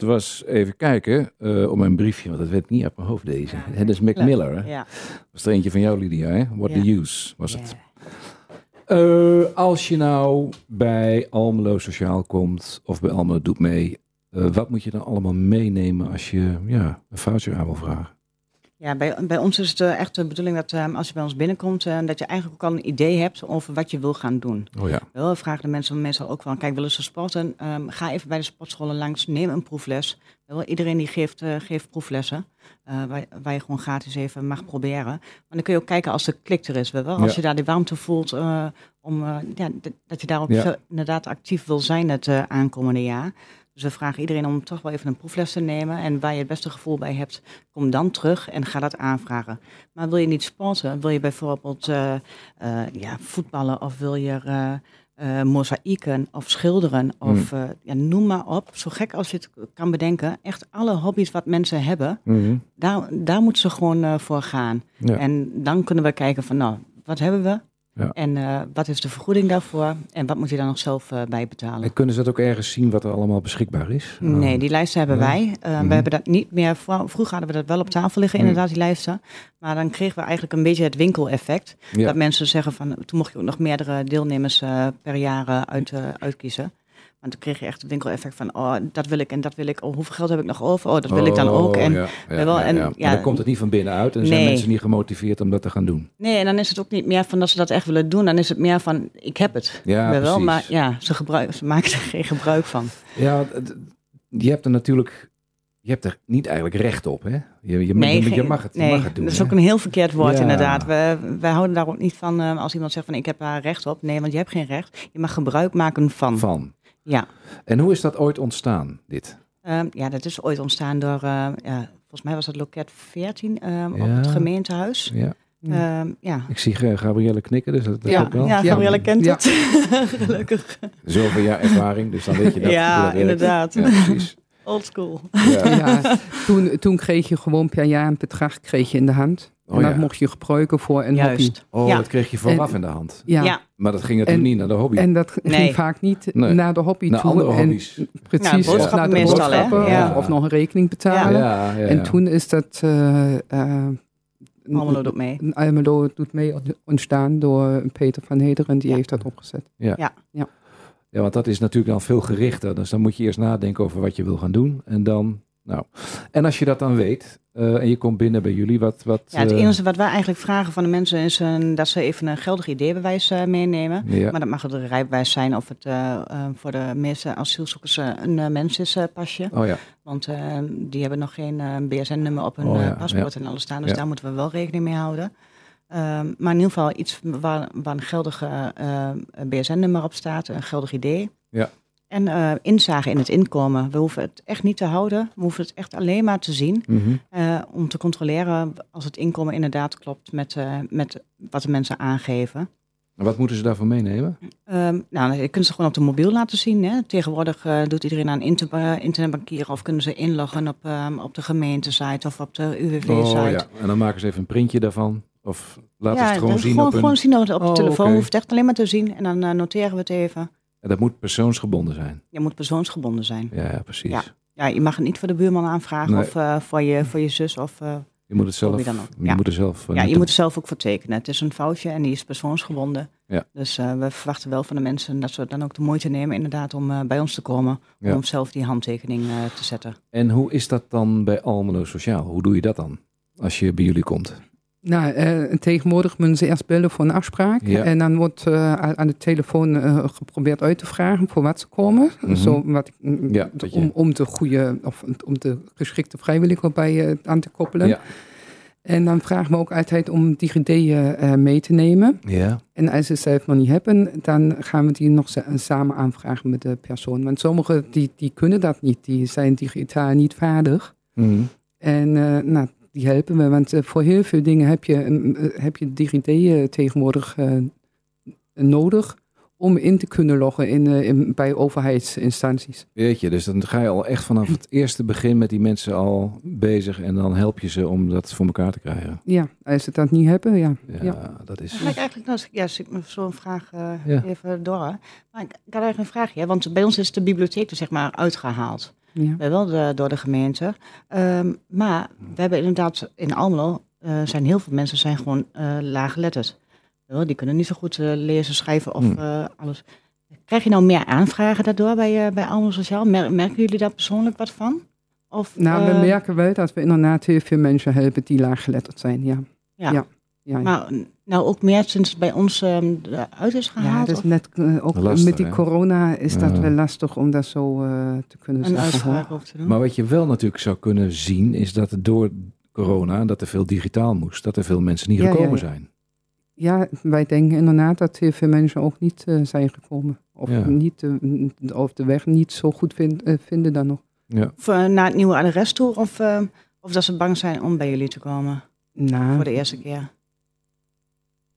Speaker 2: dat was even kijken eh, op mijn briefje, want dat weet ik niet uit mijn hoofd deze. Het is Mac Miller, hè?
Speaker 3: Ja.
Speaker 2: was er eentje van jou, Lydia, hè? What
Speaker 3: Ja.
Speaker 2: the use was het.
Speaker 3: Ja.
Speaker 2: Eh, als je nou bij Almelo Sociaal komt of bij Almelo Doet Mee, eh, wat moet je dan allemaal meenemen als je ja, een foutje aan wil vragen?
Speaker 3: Ja, bij, bij ons is het eh, echt de bedoeling dat eh, als je bij ons binnenkomt, eh, dat je eigenlijk ook al een idee hebt over wat je wil gaan doen.
Speaker 2: Oh ja.
Speaker 3: Wel vragen de mensen meestal ook wel, kijk, willen ze sporten? Ehm, ga even bij de sportscholen langs, neem een proefles. Wel, iedereen die geeft, eh, geeft proeflessen, waar, waar je gewoon gratis even mag proberen. Maar dan kun je ook kijken als de klik er is. Wel, als
Speaker 2: Ja.
Speaker 3: je daar die warmte voelt, om, ja, dat je daar ook
Speaker 2: Ja.
Speaker 3: inderdaad actief wil zijn het aankomende jaar. Dus we vragen iedereen om toch wel even een proefles te nemen. En waar je het beste gevoel bij hebt, kom dan terug en ga dat aanvragen. Maar wil je niet sporten, wil je bijvoorbeeld eh, eh, ja, voetballen of wil je eh, mozaïeken of schilderen of eh, ja, noem maar op. Zo gek als je het kan bedenken. Echt alle hobby's wat mensen hebben,
Speaker 2: Mhm.
Speaker 3: daar, daar moeten ze gewoon voor gaan.
Speaker 2: Ja.
Speaker 3: En dan kunnen we kijken van nou, wat hebben we?
Speaker 2: Ja.
Speaker 3: En eh, wat is de vergoeding daarvoor? En wat moet je dan nog zelf eh, bij betalen?
Speaker 2: En kunnen ze dat ook ergens zien wat er allemaal beschikbaar is?
Speaker 3: Nee, die lijsten hebben wij. Eh,
Speaker 2: Mhm.
Speaker 3: We hebben dat niet meer. vro- Vroeger hadden we dat wel op tafel liggen,
Speaker 2: Mhm.
Speaker 3: inderdaad, die lijsten. Maar dan kregen we eigenlijk een beetje het winkeleffect.
Speaker 2: Ja.
Speaker 3: Dat mensen zeggen van, toen mocht je ook nog meerdere deelnemers eh, per jaar uit, uitkiezen. Want dan kreeg je echt het winkeleffect van, oh, dat wil ik en dat wil ik. Oh, hoeveel geld heb ik nog over? Oh, dat wil ik dan ook.
Speaker 2: Oh,
Speaker 3: En,
Speaker 2: ja, ja,
Speaker 3: wel,
Speaker 2: ja,
Speaker 3: en
Speaker 2: ja. Dan komt het niet van binnenuit en zijn mensen niet gemotiveerd om dat te gaan doen.
Speaker 3: Nee, en dan is het ook niet meer van dat ze dat echt willen doen. Dan is het meer van, ik heb het.
Speaker 2: Ja,
Speaker 3: wel,
Speaker 2: precies.
Speaker 3: maar ja, ze, gebruiken, ze maken er geen gebruik van.
Speaker 2: Ja, je hebt er natuurlijk, je hebt er niet eigenlijk recht op, hè? Je, je,
Speaker 3: Nee,
Speaker 2: je, je
Speaker 3: geen-
Speaker 2: mag het, je
Speaker 3: nee,
Speaker 2: mag het doen.
Speaker 3: dat is
Speaker 2: hè?
Speaker 3: ook een heel verkeerd woord
Speaker 2: Ja.
Speaker 3: inderdaad. We, wij houden daar ook niet van eh, als iemand zegt van ik heb daar recht op. Nee, want je hebt geen recht. Je mag gebruik maken van.
Speaker 2: Van.
Speaker 3: Ja.
Speaker 2: En hoe is dat ooit ontstaan, dit?
Speaker 3: Ehm, ja, dat is ooit ontstaan door, eh, ja, volgens mij was het loket 14 ehm, op
Speaker 2: Ja.
Speaker 3: het gemeentehuis.
Speaker 2: Ja.
Speaker 3: Ehm, ja.
Speaker 2: Ik zie Gabrielle knikken, dus dat, dat
Speaker 3: Ja,
Speaker 2: ook wel.
Speaker 3: ja, Gabrielle kent
Speaker 4: Ja.
Speaker 3: het. Gelukkig.
Speaker 2: Zoveel jaar ervaring, dus dan weet je dat.
Speaker 3: Ja,
Speaker 2: dat
Speaker 3: inderdaad.
Speaker 2: Ja, precies.
Speaker 3: Old school.
Speaker 2: Ja.
Speaker 4: Ja, toen, toen kreeg je gewoon per jaar een bedrag kreeg je in de hand.
Speaker 2: Oh,
Speaker 4: en dat
Speaker 2: ja.
Speaker 4: mocht je gebruiken voor een hobby.
Speaker 3: Juist.
Speaker 2: Oh,
Speaker 3: Ja.
Speaker 2: dat kreeg je vooraf
Speaker 4: En-
Speaker 2: in de hand.
Speaker 4: Ja.
Speaker 3: Ja.
Speaker 2: Maar dat ging natuurlijk
Speaker 4: En-
Speaker 2: niet naar de hobby.
Speaker 4: En dat ging vaak niet
Speaker 2: Nee.
Speaker 4: naar de hobby
Speaker 2: naar
Speaker 4: toe.
Speaker 2: andere
Speaker 4: En
Speaker 2: hobby's.
Speaker 4: Precies,
Speaker 3: Ja,
Speaker 4: of
Speaker 3: boodschappen
Speaker 4: naar de
Speaker 3: meestal, hè?
Speaker 2: Ja.
Speaker 4: Of, of nog een rekening betalen.
Speaker 2: Ja, ja, ja.
Speaker 4: En toen is dat... eh eh,
Speaker 3: Almelo doet mee.
Speaker 4: Almelo doet mee ontstaan door Peter van Hederen. Die
Speaker 3: Ja.
Speaker 4: heeft dat opgezet.
Speaker 2: Ja, want dat is natuurlijk dan veel gerichter. Dus dan moet je eerst nadenken over wat je wil gaan doen. En dan, nou. En als je dat dan weet, eh, en je komt binnen bij jullie, wat... wat
Speaker 3: Ja, het
Speaker 2: eh,
Speaker 3: enige wat wij eigenlijk vragen van de mensen is eh, dat ze even een geldig ideebewijs eh, meenemen.
Speaker 2: ja.
Speaker 3: Maar dat mag het een rijbewijs zijn of het voor de meeste asielzoekers een uh, mensenpasje.
Speaker 2: Oh ja,
Speaker 3: Want die hebben nog geen BSN-nummer op hun
Speaker 2: Oh ja,
Speaker 3: paspoort en alles staan. Dus daar moeten we wel rekening mee houden. Ehm, maar in ieder geval iets waar, waar een geldige eh, BSN-nummer op staat, een geldig idee.
Speaker 2: Ja.
Speaker 3: En eh, inzage in het inkomen. We hoeven het echt niet te houden. We hoeven het echt alleen maar te zien.
Speaker 2: Mhm.
Speaker 3: eh, om te controleren als het inkomen inderdaad klopt met, eh, met wat de mensen aangeven.
Speaker 2: En wat moeten ze daarvoor meenemen?
Speaker 3: Ehm, nou, je kunt ze gewoon op de mobiel laten zien. Hè. Tegenwoordig doet iedereen aan inter- internetbankieren of kunnen ze inloggen op, ehm, op de gemeentesite of op de UWV-site.
Speaker 2: Oh ja, en dan maken ze even een printje daarvan. Of laten ze het gewoon zien
Speaker 3: gewoon,
Speaker 2: op
Speaker 3: gewoon zien op de
Speaker 2: Oh,
Speaker 3: telefoon.
Speaker 2: oké.
Speaker 3: hoeft echt alleen maar te zien en dan noteren we het even.
Speaker 2: En dat moet persoonsgebonden zijn.
Speaker 3: Je moet persoonsgebonden zijn.
Speaker 2: Ja, ja precies.
Speaker 3: Ja. Ja, je mag het niet voor de buurman aanvragen
Speaker 2: Nee.
Speaker 3: of eh, voor, je, voor je zus. Of, eh,
Speaker 2: Je moet het zelf... Je
Speaker 3: Ja.
Speaker 2: moet er zelf... eh,
Speaker 3: ja, je moet er zelf ook voor tekenen. Het is een foutje en die is persoonsgebonden.
Speaker 2: Ja.
Speaker 3: Dus we verwachten wel van de mensen dat ze dan ook de moeite nemen inderdaad om bij ons te komen.
Speaker 2: Ja.
Speaker 3: Om zelf die handtekening te zetten.
Speaker 2: En hoe is dat dan bij Almelo Sociaal? Hoe doe je dat dan? Als je bij jullie komt?
Speaker 4: Nou, eh, tegenwoordig moeten ze eerst bellen voor een afspraak.
Speaker 2: Ja.
Speaker 4: En dan wordt eh, aan de telefoon eh, geprobeerd uit te vragen voor wat ze komen.
Speaker 2: Mhm.
Speaker 4: Zo, wat, mm,
Speaker 2: Ja,
Speaker 4: om, om de goede of om de geschikte vrijwilliger bij eh, aan te koppelen.
Speaker 2: Ja.
Speaker 4: En dan vragen we ook altijd om die ideeën mee te nemen.
Speaker 2: Ja.
Speaker 4: En als ze het zelf nog niet hebben, dan gaan we die nog sa- samen aanvragen met de persoon. Want sommigen die, die kunnen dat niet, die zijn digitaal niet vaardig.
Speaker 2: Mhm.
Speaker 4: En eh, nou, die helpen we, want eh, voor heel veel dingen heb je, eh, heb je DigiD eh, tegenwoordig nodig om in te kunnen loggen in, in, bij overheidsinstanties.
Speaker 2: Weet je, dus dan ga je al echt vanaf het eerste begin met die mensen al bezig en dan help je ze om dat voor elkaar te krijgen.
Speaker 4: Ja, als ze dat niet hebben, ja.
Speaker 2: Ja,
Speaker 4: Ja.
Speaker 2: dat is...
Speaker 3: Ga ik eigenlijk, nou, ja, als ik me zo'n vraag
Speaker 2: Ja.
Speaker 3: even door. Maar ik, ik had eigenlijk een vraagje, want bij ons is de bibliotheek er zeg maar uitgehaald.
Speaker 4: Ja.
Speaker 3: Wel de, door de gemeente. Ehm, maar we hebben inderdaad in Almelo eh, zijn heel veel mensen zijn gewoon eh laaggeletterd. Die kunnen niet zo goed eh, lezen, schrijven of
Speaker 2: Hmm.
Speaker 3: alles. Krijg je nou meer aanvragen daardoor bij, bij Almelo Sociaal? Mer- merken jullie daar persoonlijk wat van? Of,
Speaker 4: Nou, we merken wel dat we inderdaad heel veel mensen helpen die laaggeletterd zijn, ja.
Speaker 3: Ja.
Speaker 4: ja. ja.
Speaker 3: Maar nou ook meer sinds het bij ons ehm, uit is
Speaker 4: Ja,
Speaker 3: gehaald?
Speaker 4: dat is
Speaker 3: of
Speaker 4: net eh, ook
Speaker 2: Lastig,
Speaker 4: met die
Speaker 2: hè?
Speaker 4: corona is dat
Speaker 2: Ja.
Speaker 4: wel lastig om dat zo eh, te kunnen
Speaker 3: een
Speaker 4: zeggen.
Speaker 3: over te doen?
Speaker 2: Maar wat je wel natuurlijk zou kunnen zien, is dat het door corona, dat er veel digitaal moest, dat er veel mensen niet
Speaker 4: Ja, ja,
Speaker 2: gekomen
Speaker 4: ja.
Speaker 2: zijn.
Speaker 4: Ja, wij denken inderdaad dat heel veel mensen ook niet eh, zijn gekomen. Of,
Speaker 2: Ja.
Speaker 4: niet, eh, of de weg niet zo goed vind- vinden dan nog.
Speaker 2: Ja.
Speaker 3: Of naar het nieuwe adres toe? Of, eh, of dat ze bang zijn om bij jullie te komen
Speaker 4: Nou,
Speaker 3: voor de eerste keer?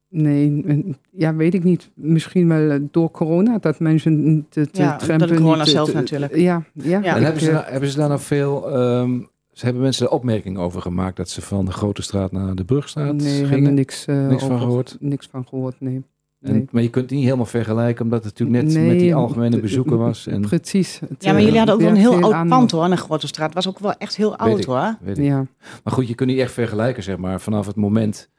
Speaker 4: Nee, ja, weet ik niet. Misschien wel eh, door corona dat mensen de, de
Speaker 3: Ja, door de corona
Speaker 4: niet,
Speaker 3: zelf
Speaker 4: te-
Speaker 3: natuurlijk.
Speaker 4: Ja, ja.
Speaker 3: Ja.
Speaker 2: En hebben ze,
Speaker 4: eh,
Speaker 2: daar, hebben ze daar nog veel, ehm, ze hebben mensen er opmerkingen over gemaakt dat ze van de Grote Straat naar de Brugstraat
Speaker 4: nee,
Speaker 2: gingen?
Speaker 4: hebben niks, eh,
Speaker 2: Niks van gehoord?
Speaker 4: Niks van gehoord, nee.
Speaker 2: En-
Speaker 4: nee.
Speaker 2: maar je kunt het niet helemaal vergelijken, omdat het natuurlijk net
Speaker 4: Nee,
Speaker 2: met die algemene
Speaker 4: de-
Speaker 2: bezoeker was. En,
Speaker 4: Precies. Het,
Speaker 3: Ja, maar jullie hadden ook wel een heel oud
Speaker 4: aan-
Speaker 3: pand hoor, aan de Grote Straat. was ook wel echt heel oud
Speaker 2: ik.
Speaker 3: hoor.
Speaker 2: weet ik.
Speaker 4: Ja,
Speaker 2: Maar goed, je kunt niet echt vergelijken, zeg maar, vanaf het moment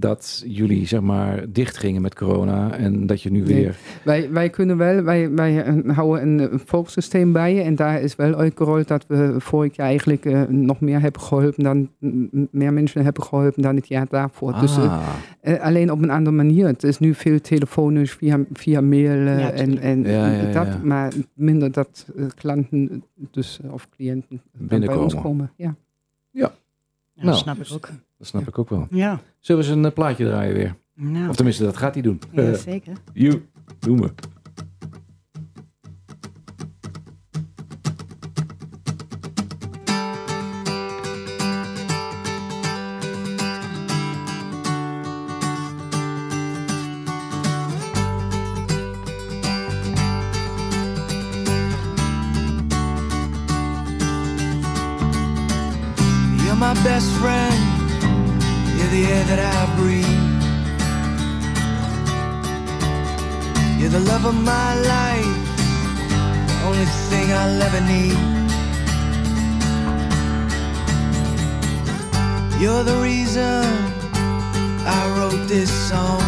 Speaker 2: dat jullie zeg maar dicht gingen met corona en dat je nu
Speaker 4: Nee.
Speaker 2: weer...
Speaker 4: Wij, wij kunnen wel, wij, wij eh, houden een, een volkssysteem bij en daar is wel uitgerold dat we vorig jaar eigenlijk eh, nog meer hebben geholpen dan, meer mensen hebben geholpen dan het jaar daarvoor. Dus eh,
Speaker 2: Ah,
Speaker 4: eh, alleen op een andere manier. Het is nu veel telefonisch, via, via mail eh,
Speaker 3: Ja,
Speaker 4: en, en
Speaker 2: Ja, ja,
Speaker 4: dat,
Speaker 2: ja.
Speaker 4: maar minder dat eh, klanten dus, eh, of cliënten dan bij
Speaker 2: Binnenkomen.
Speaker 4: ons komen. Ja.
Speaker 3: Ja,
Speaker 2: Nou.
Speaker 3: dat snap ik ook.
Speaker 2: Dat snap ik ook wel.
Speaker 3: Ja,
Speaker 2: Zullen we eens een eh, plaatje draaien weer?
Speaker 3: nou,
Speaker 2: Of tenminste, dat gaat hij doen.
Speaker 3: zeker.
Speaker 2: You, doe me.
Speaker 7: Of my life. The only thing I'll ever need. You're the reason I wrote this song.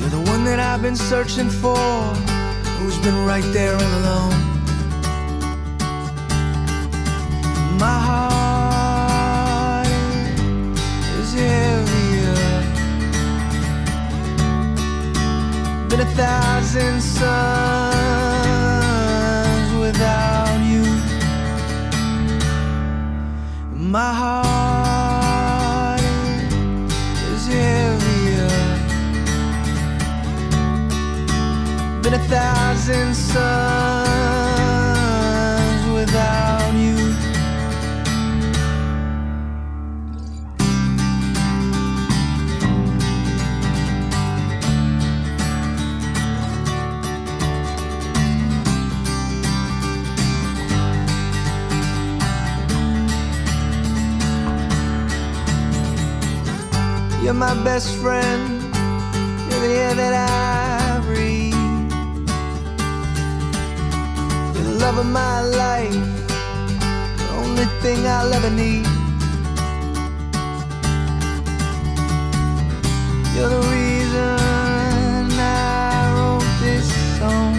Speaker 7: You're the one that I've been searching for. Who's been right there all along. My heart than a thousand suns without you. My heart is heavier than a thousand suns You're my best friend. You're the air that I breathe. You're the love of my life. The only thing I'll ever need. You're the reason I wrote this song.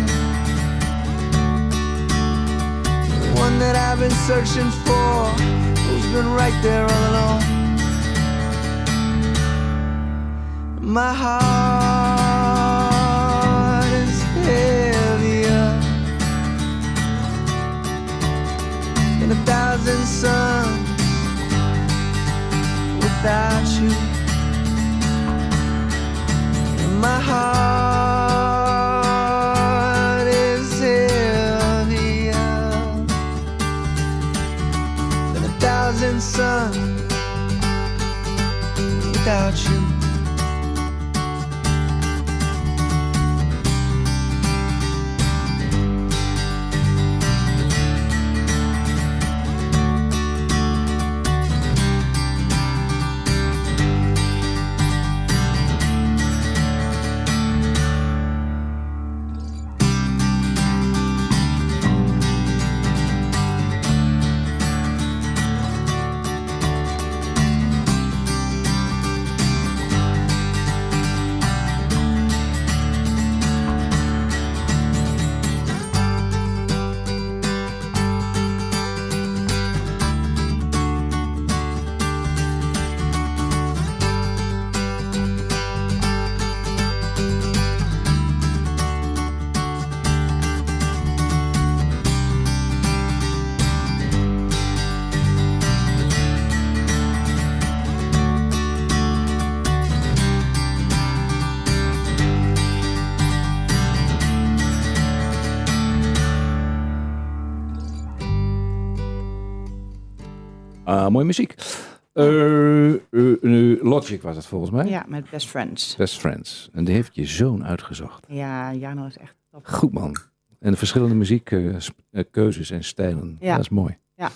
Speaker 7: The one that I've been searching for. Who's been right there all along. My heart is heavier than a thousand suns without you.
Speaker 2: Ah, mooie muziek. Eh, eh, eh, Logic was het volgens mij.
Speaker 3: Ja, met Best Friends.
Speaker 2: Best Friends. En die heeft je zoon uitgezocht.
Speaker 3: Ja, Jano is echt top.
Speaker 2: Goed man. En de verschillende muziekkeuzes en stijlen.
Speaker 3: Ja.
Speaker 2: Dat is mooi.
Speaker 3: Ja.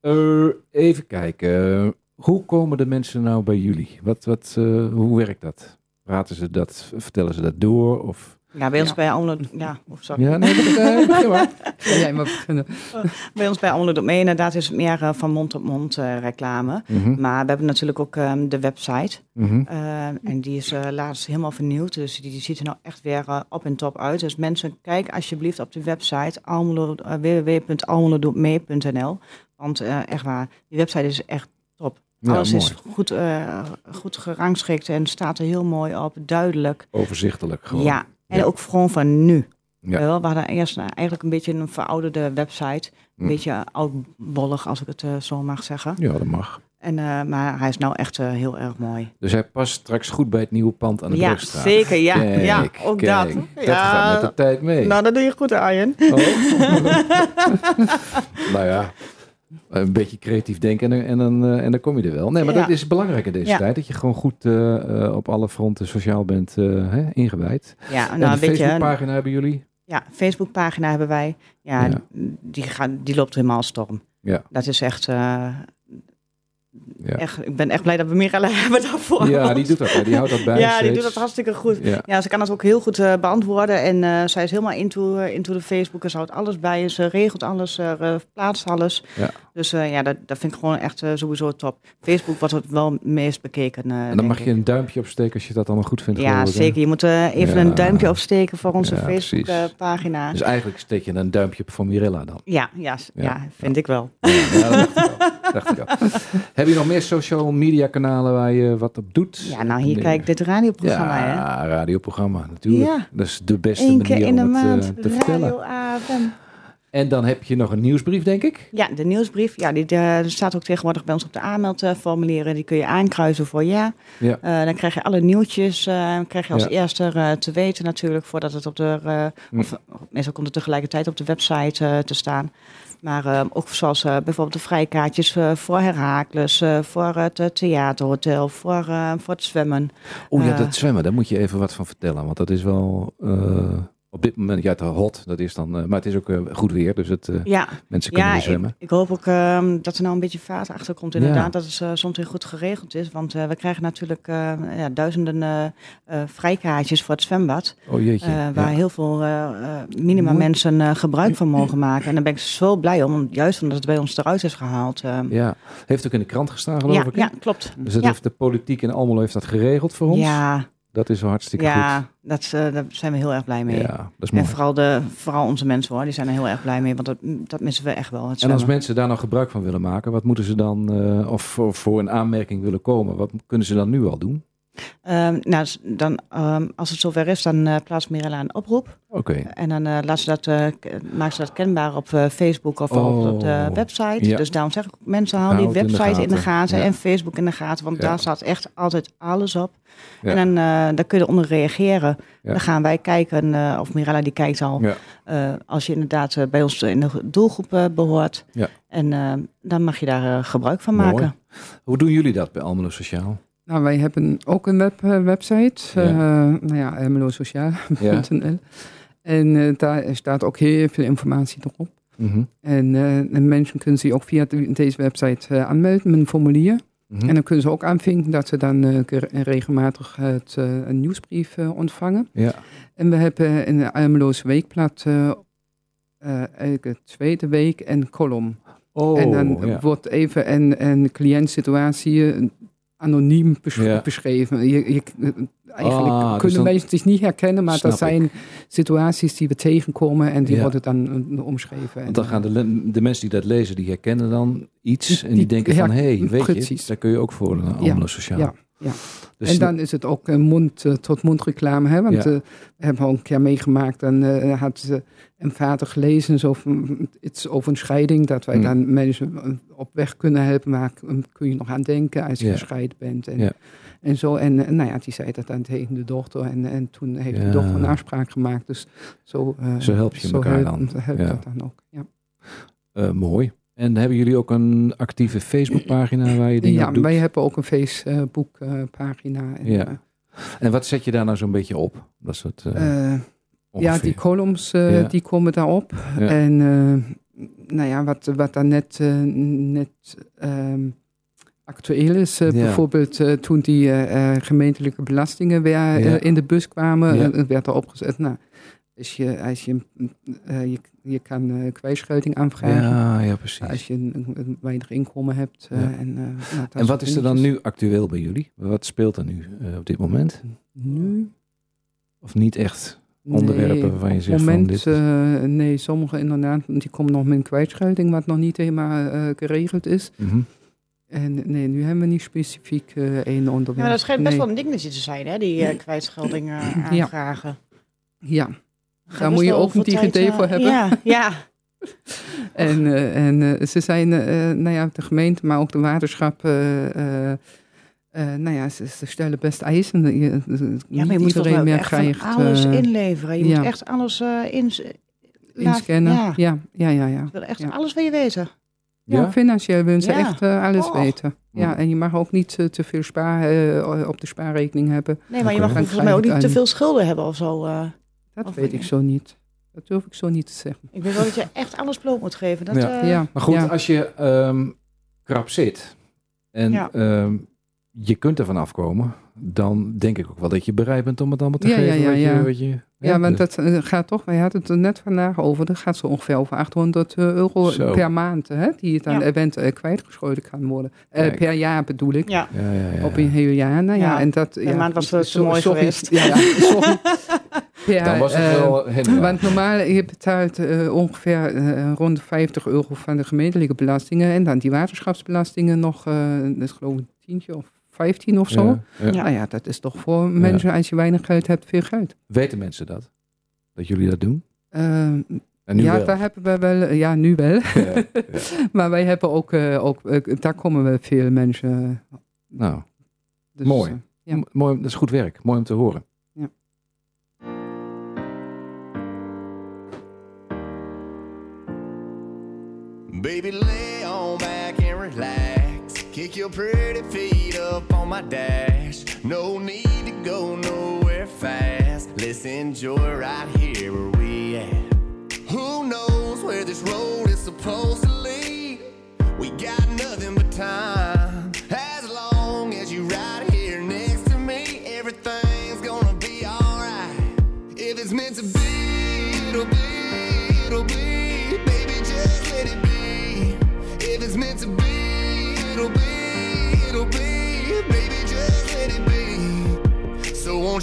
Speaker 2: Eh, even kijken. Hoe komen de mensen nou bij jullie? Wat, wat, eh, hoe werkt dat? Praten ze dat? Vertellen ze dat door? Of
Speaker 3: Ja, bij ons
Speaker 4: Ja.
Speaker 3: bij Almelo, ja, of sorry.
Speaker 2: Ja, nee, dat, eh, maar.
Speaker 4: Jij beginnen.
Speaker 3: Bij ons bij Almelo Doet Mee inderdaad is het meer eh, van mond-op-mond eh, reclame.
Speaker 2: Mhm,
Speaker 3: Maar we hebben natuurlijk ook ehm, de website.
Speaker 2: mhm.
Speaker 3: En die is eh, laatst helemaal vernieuwd. Dus die, die ziet er nou echt weer op en top uit. Dus mensen, kijk alsjeblieft op de website almelo, uh, www.almelodopmee.nl. Want eh, echt waar, die website is echt top.
Speaker 2: Ja,
Speaker 3: Alles
Speaker 2: mooi.
Speaker 3: is goed, eh, goed gerangschikt en staat er heel mooi op, duidelijk.
Speaker 2: Overzichtelijk gewoon.
Speaker 3: Ja, en
Speaker 2: Ja.
Speaker 3: ook gewoon van nu.
Speaker 2: Ja.
Speaker 3: We hadden eerst eh, eigenlijk een beetje een verouderde website. Een
Speaker 2: Hm.
Speaker 3: beetje oudbollig, als ik het eh, zo mag zeggen.
Speaker 2: Ja, dat mag.
Speaker 3: En, eh, maar hij is nou echt heel erg mooi.
Speaker 2: Dus hij past straks goed bij het nieuwe pand aan de
Speaker 3: Ja,
Speaker 2: Brugstraat.
Speaker 3: zeker. Ja,
Speaker 2: Kijk,
Speaker 3: ja ook
Speaker 2: kijk.
Speaker 3: dat.
Speaker 2: Dat
Speaker 3: ja,
Speaker 2: gaat met de tijd mee.
Speaker 3: Nou, dat doe je goed, Arjen.
Speaker 2: Oh. nou ja, een beetje creatief denken en, en, dan, eh, en dan kom je er wel. Nee, maar
Speaker 3: Ja.
Speaker 2: dat is belangrijk in deze
Speaker 3: Ja.
Speaker 2: tijd. Dat je gewoon goed eh, eh, op alle fronten sociaal bent hè, ingewijd.
Speaker 3: Ja,
Speaker 2: en
Speaker 3: nou, je,
Speaker 2: Facebookpagina hebben jullie.
Speaker 3: ja, Facebookpagina hebben wij. Ja,
Speaker 2: Ja.
Speaker 3: Die, gaat, die loopt helemaal storm.
Speaker 2: Ja.
Speaker 3: Dat is echt,
Speaker 2: Ja,
Speaker 3: echt... Ik ben echt blij dat we Mirella hebben daarvoor.
Speaker 2: ja die doet dat. hè. Die houdt dat bij
Speaker 3: Ja, die doet dat hartstikke goed.
Speaker 2: Ja.
Speaker 3: Ja, ze kan dat ook heel goed eh, beantwoorden. En eh, zij is helemaal into, eh, into de Facebook. En ze houdt alles bij. En ze regelt alles, eh, plaatst alles.
Speaker 2: Ja.
Speaker 3: Dus ja, dat, dat vind ik gewoon echt sowieso top. Facebook wordt het wel het meest bekeken.
Speaker 2: En dan mag je een duimpje opsteken als je dat allemaal goed vindt.
Speaker 3: Ja, zeker. Je moet even
Speaker 2: Ja.
Speaker 3: een duimpje opsteken voor onze. Facebook-pagina.
Speaker 2: Dus eigenlijk steek je een duimpje op voor Mirella dan.
Speaker 3: ja, ja,
Speaker 2: Ja.
Speaker 3: vind ik wel.
Speaker 2: Ja, ja, dat dacht ik al. Dacht ik al. Heb je nog meer social media kanalen waar je wat op doet?
Speaker 3: Ja, nou hier kijk dit radioprogramma. hè.
Speaker 2: Ja, radioprogramma natuurlijk.
Speaker 3: Ja.
Speaker 2: Dat is de beste
Speaker 3: Eén keer
Speaker 2: manier
Speaker 3: in de
Speaker 2: om het
Speaker 3: maand
Speaker 2: eh, te vertellen. En dan heb je nog een nieuwsbrief, denk ik.
Speaker 3: Ja, de nieuwsbrief. Ja, die eh, staat ook tegenwoordig bij ons op de aanmeldformulieren. Die kun je aankruisen voor ja.
Speaker 2: Ja.
Speaker 3: Eh, dan krijg je alle nieuwtjes eh, krijg je als
Speaker 2: Ja.
Speaker 3: eerste te weten natuurlijk. Voordat het op de... of, meestal komt het tegelijkertijd op de website te staan. Maar eh, ook zoals eh, bijvoorbeeld de vrijkaartjes eh, voor Herakles, eh, voor het theaterhotel, voor, voor het zwemmen.
Speaker 2: Oeh ja, dat zwemmen, daar moet je even wat van vertellen. Want dat is wel op dit moment, ja, het hot. Dat is dan, eh, maar het is ook eh, goed weer, dus het, eh,
Speaker 3: Ja,
Speaker 2: mensen kunnen
Speaker 3: ja
Speaker 2: weer
Speaker 3: ik,
Speaker 2: zwemmen.
Speaker 3: ik hoop ook ehm, dat er nou een beetje vaart achter komt. Inderdaad,
Speaker 2: Ja.
Speaker 3: dat het uh, soms weer goed geregeld is. Want we krijgen natuurlijk ja, duizenden vrijkaartjes voor het zwembad.
Speaker 2: Oh jeetje.
Speaker 3: waar heel veel minima mensen gebruik van mogen maken. En daar ben ik zo blij om, juist omdat het bij ons eruit is gehaald. eh.
Speaker 2: ja, heeft ook in de krant gestaan geloof ik.
Speaker 3: ja, klopt.
Speaker 2: Dus dat heeft de politiek in Almelo heeft dat geregeld voor ons.
Speaker 3: Ja,
Speaker 2: Dat is wel hartstikke
Speaker 3: ja dat, is, eh, daar zijn we heel erg blij
Speaker 2: goed.
Speaker 3: mee.
Speaker 2: Ja, dat is
Speaker 3: En vooral, de, vooral onze mensen hoor, die zijn er heel erg blij mee. Want dat, dat missen we echt wel. Het
Speaker 2: En als mensen daar nou gebruik van willen maken, wat moeten ze dan, eh, of voor, voor een aanmerking willen komen, wat kunnen ze dan nu al doen?
Speaker 3: Ehm, nou, dan, ehm, als het zover is, dan eh plaatst Mirella een oproep.
Speaker 2: Oké.
Speaker 3: En dan eh laat ze dat, eh, maakt ze dat kenbaar op Facebook of op, op de
Speaker 2: Oh.
Speaker 3: website.
Speaker 2: Ja.
Speaker 3: Dus daarom zeg ik mensen, Hou die
Speaker 2: het in de
Speaker 3: website in de
Speaker 2: gaten. Ja.
Speaker 3: en Facebook in de gaten. Want
Speaker 2: Ja.
Speaker 3: daar staat echt altijd alles op.
Speaker 2: Ja.
Speaker 3: En dan daar kun je onder reageren.
Speaker 2: Ja.
Speaker 3: Dan gaan wij kijken, of Mirella die kijkt al.
Speaker 2: Ja.
Speaker 3: als je inderdaad bij ons in de doelgroep eh, behoort.
Speaker 2: Ja.
Speaker 3: En dan mag je daar gebruik van
Speaker 2: Mooi.
Speaker 3: maken.
Speaker 2: Hoe doen jullie dat bij Almelo Sociaal?
Speaker 4: Nou, wij hebben ook een web, eh, website.
Speaker 2: Ja.
Speaker 4: eh, nou ja. En eh, daar staat ook heel veel informatie erop.
Speaker 2: Mhm.
Speaker 4: En, en mensen kunnen zich ook via de- deze website aanmelden met een formulier.
Speaker 2: Mhm.
Speaker 4: En dan kunnen ze ook aanvinken dat ze dan ke- regelmatig het, een nieuwsbrief ontvangen.
Speaker 2: Ja.
Speaker 4: En we hebben in de Almeloos Weekblad elke tweede week een column.
Speaker 2: Oh,
Speaker 4: en dan
Speaker 2: ja.
Speaker 4: wordt even een, een cliëntsituatie anoniem besch-
Speaker 2: Ja.
Speaker 4: beschreven. Je, je, eigenlijk
Speaker 2: Ah, dus
Speaker 4: kunnen
Speaker 2: dan-
Speaker 4: mensen zich niet herkennen, maar dat zijn situaties die we tegenkomen en die
Speaker 2: Ja.
Speaker 4: worden dan eh, omschreven.
Speaker 2: Want dan
Speaker 4: En,
Speaker 2: gaan de, de mensen die dat lezen, die herkennen dan iets.
Speaker 4: Die-
Speaker 2: en die
Speaker 4: die-
Speaker 2: denken
Speaker 4: ja,
Speaker 2: van, hé, hey, weet je, daar kun je ook voor een Almelo Sociaal.
Speaker 4: ja, ja.
Speaker 2: Dus
Speaker 4: en dan is het ook een mond-tot-mond reclame. Hè? Want
Speaker 2: Ja.
Speaker 4: eh, we hebben al een keer meegemaakt. Dan eh, had gelezen zo van, iets over een scheiding. Dat wij
Speaker 2: Mm.
Speaker 4: dan mensen op weg kunnen helpen. Maar kun je nog aan denken als je
Speaker 2: Ja.
Speaker 4: gescheiden bent. En,
Speaker 2: Ja.
Speaker 4: en zo. En nou ja, die zei dat dan tegen de dochter. En, en toen heeft
Speaker 2: Ja.
Speaker 4: de dochter een afspraak gemaakt. Dus zo, eh,
Speaker 2: Zo help je elkaar dan.
Speaker 4: helpt
Speaker 2: Ja.
Speaker 4: dat dan ook. Ja,
Speaker 2: eh, mooi. En hebben jullie ook een actieve Facebookpagina waar je dingen
Speaker 4: ja
Speaker 2: op doet?
Speaker 4: wij hebben ook een Facebook-pagina. en,
Speaker 2: Ja.
Speaker 4: eh,
Speaker 2: En wat zet je daar nou zo'n beetje op? Dat eh, ongeveer.
Speaker 4: Ja, die columns eh,
Speaker 2: Ja.
Speaker 4: die komen daarop.
Speaker 2: Ja.
Speaker 4: En eh, nou ja, wat, wat daar net, eh, net ehm, actueel is.
Speaker 2: Ja.
Speaker 4: Bijvoorbeeld toen die gemeentelijke belastingen weer
Speaker 2: Ja.
Speaker 4: in de bus kwamen,
Speaker 2: Ja.
Speaker 4: werd er opgezet. Nou, als je, als je, je, je kan kwijtschelting aanvragen.
Speaker 2: Ja, ja, precies.
Speaker 4: Als je een, weinig inkomen hebt. en, nou,
Speaker 2: En wat is er dan nu actueel bij jullie? Wat speelt er nu op dit moment?
Speaker 4: Nu?
Speaker 2: Of niet echt onderwerpen
Speaker 4: Nee,
Speaker 2: waarvan je
Speaker 4: op
Speaker 2: zegt van
Speaker 4: moment,
Speaker 2: dit
Speaker 4: eh, nee, sommige inderdaad, die komen nog met een kwijtschelding, wat nog niet helemaal eh, geregeld is.
Speaker 2: Mhm.
Speaker 4: En nee, nu hebben we niet specifiek eh één onderwerp.
Speaker 3: Ja, maar dat schijnt best
Speaker 4: Nee.
Speaker 3: wel een dingetje te zijn, hè? Die eh kwijtschelding eh, aanvragen.
Speaker 4: Ja, daar moet je ook een DigiD
Speaker 3: eh,
Speaker 4: voor hebben.
Speaker 3: Ja, ja.
Speaker 4: En, eh, en ze zijn, eh, nou ja, de gemeente, maar ook de waterschap, eh, eh, eh, nou ja, ze, ze stellen best eisen. Je,
Speaker 3: ja,
Speaker 4: niet
Speaker 3: maar je moet wel
Speaker 4: meer
Speaker 3: echt van
Speaker 4: krijgt.
Speaker 3: alles
Speaker 4: eh,
Speaker 3: inleveren. Je
Speaker 4: ja.
Speaker 3: moet echt alles eh
Speaker 4: inscannen.
Speaker 3: Ja,
Speaker 4: Ja, ja, ja. ja.
Speaker 3: je wil echt
Speaker 4: Ja.
Speaker 3: alles je weten.
Speaker 4: Ja,
Speaker 2: Ja?
Speaker 4: financieel willen ze
Speaker 3: Ja.
Speaker 4: echt eh, alles
Speaker 3: Oh.
Speaker 4: weten. Ja, en je mag ook niet eh, te veel spaar, eh, op de spaarrekening hebben.
Speaker 3: Nee, maar je mag
Speaker 4: Dan
Speaker 3: volgens mij ook niet te veel schulden hebben of zo. eh.
Speaker 4: Dat
Speaker 3: Of
Speaker 4: weet ik zo niet. Dat durf ik zo niet te zeggen.
Speaker 3: Ik weet wel dat je echt alles bloot moet geven. Dat,
Speaker 2: Ja.
Speaker 3: eh,
Speaker 4: ja,
Speaker 2: Maar goed,
Speaker 4: ja.
Speaker 2: als je ehm, krap zit en
Speaker 3: Ja.
Speaker 2: Je kunt ervan afkomen, dan denk ik ook wel dat je bereid bent om het allemaal te
Speaker 4: Ja, ja,
Speaker 2: geven.
Speaker 4: ja,
Speaker 2: wat,
Speaker 4: ja.
Speaker 2: Je, wat je,
Speaker 4: Ja, want
Speaker 2: dus-
Speaker 4: dat eh, gaat toch, wij hadden het er net vandaag over, dat gaat zo ongeveer over 800 euro
Speaker 2: Zo.
Speaker 4: per maand, hè, die het aan
Speaker 3: Ja.
Speaker 4: event eh, kwijtgescholden kan worden. Eh, per jaar bedoel ik.
Speaker 3: ja.
Speaker 2: Ja, ja, ja.
Speaker 4: Op een heel jaar. Nou ja,
Speaker 3: Ja,
Speaker 4: en dat.
Speaker 3: per
Speaker 4: ja,
Speaker 3: maand was het
Speaker 4: so-
Speaker 3: mooi
Speaker 4: sorry.
Speaker 3: geweest.
Speaker 4: Ja, ja, sorry. Per,
Speaker 2: Dan was het
Speaker 4: eh,
Speaker 2: wel.
Speaker 4: Want normaal, je betaalt eh, ongeveer eh, rond de 50 euro van de gemeentelijke belastingen. En dan die waterschapsbelastingen nog, eh dat is geloof ik een tientje of 15 of zo.
Speaker 2: Ja, ja.
Speaker 4: Nou ja, dat is toch voor mensen, als je weinig geld hebt, veel geld.
Speaker 2: Weten mensen dat? Dat jullie dat doen?
Speaker 4: Eh,
Speaker 2: En nu
Speaker 4: ja,
Speaker 2: wel.
Speaker 4: daar hebben we wel, eh, ja, nu wel.
Speaker 2: Ja, ja.
Speaker 4: maar wij hebben ook, eh, ook eh, daar komen wel veel mensen.
Speaker 2: Nou,
Speaker 4: Dus,
Speaker 2: Mooi.
Speaker 4: Ja.
Speaker 2: mooi, dat is goed werk. Mooi om te horen.
Speaker 4: Ja.
Speaker 8: Baby, Kick your pretty feet up on my dash. No need to go nowhere fast. Let's enjoy right here where we at. Who knows where this road is supposed to lead? We got nothing but time.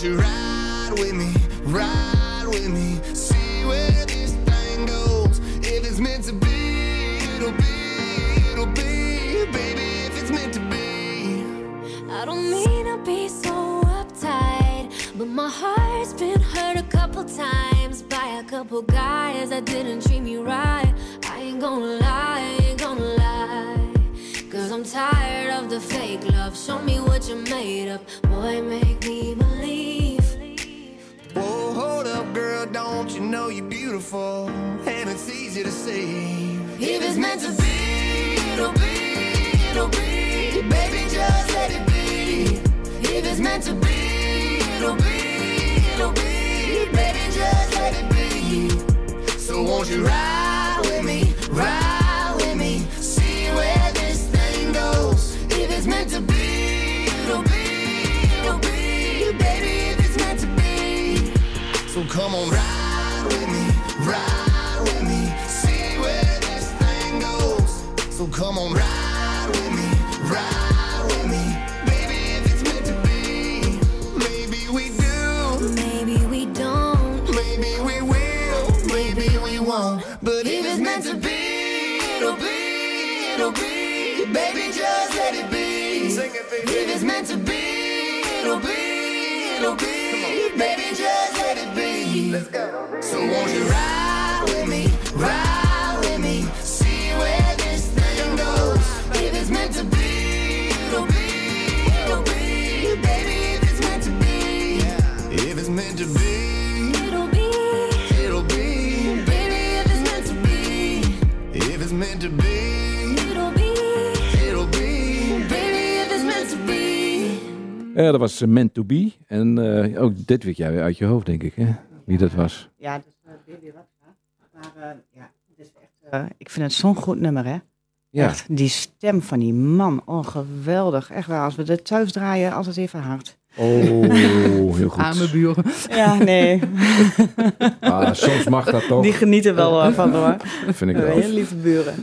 Speaker 8: You ride with me, ride with me, see where this thing goes. If it's meant to be, it'll be, it'll be. Baby, if it's meant to be.
Speaker 5: I don't mean to be so uptight, but my heart's been hurt a couple times by a couple guys that didn't treat me right. I ain't gonna lie, I ain't gonna lie. Tired of the fake love. Show me what you're made of. Boy, make me believe.
Speaker 8: Whoa, hold up, girl, don't you know you're beautiful? And it's easy to see.
Speaker 5: If it's meant to be,
Speaker 8: it'll be, it'll be. Baby, just let it be.
Speaker 5: if it's meant to be,
Speaker 8: It'll be, it'll be. Baby, just let it be. So won't you ride with me, So come on, ride with me, ride with me, see where this thing goes. So come on, ride with me, ride with me, baby, if it's meant to be. Maybe we do,
Speaker 5: maybe we don't.
Speaker 8: maybe we will, maybe we won't. But if it's meant to be, it'll be, it'll be. Baby, just let it be. Sing it, baby. If it's meant to be, it'll be, it'll be. Baby, just let it be. Let's go. So won't you ride with me, ride with me, see where this thing goes. If it's meant to be, it'll be, it'll be. Baby, if it's meant to be, if it's meant to be.
Speaker 5: It'll be,
Speaker 8: It'll be,
Speaker 5: baby, if it's meant to be.
Speaker 8: if it's meant to be,
Speaker 5: It'll be,
Speaker 8: it'll be,
Speaker 5: baby, if it's meant to be.
Speaker 2: Ja, dat was eh, Meant to Be. En eh, ook dit weet jij weer uit je hoofd, denk ik, hè? Wie dat was.
Speaker 3: Ja, het is uh, Rasta. Maar eh, ja, het is echt, eh, ik vind het zo'n goed nummer, hè?
Speaker 2: Ja.
Speaker 3: Echt, die stem van die man, oh geweldig. Echt waar, als we het thuis draaien, altijd even hard.
Speaker 2: Oh, heel goed.
Speaker 4: Arme buren.
Speaker 3: Ja, nee,
Speaker 2: Ah, soms mag dat toch,
Speaker 3: die genieten wel eh, van hoor.
Speaker 2: vind ik wel.
Speaker 3: Heel lieve buren.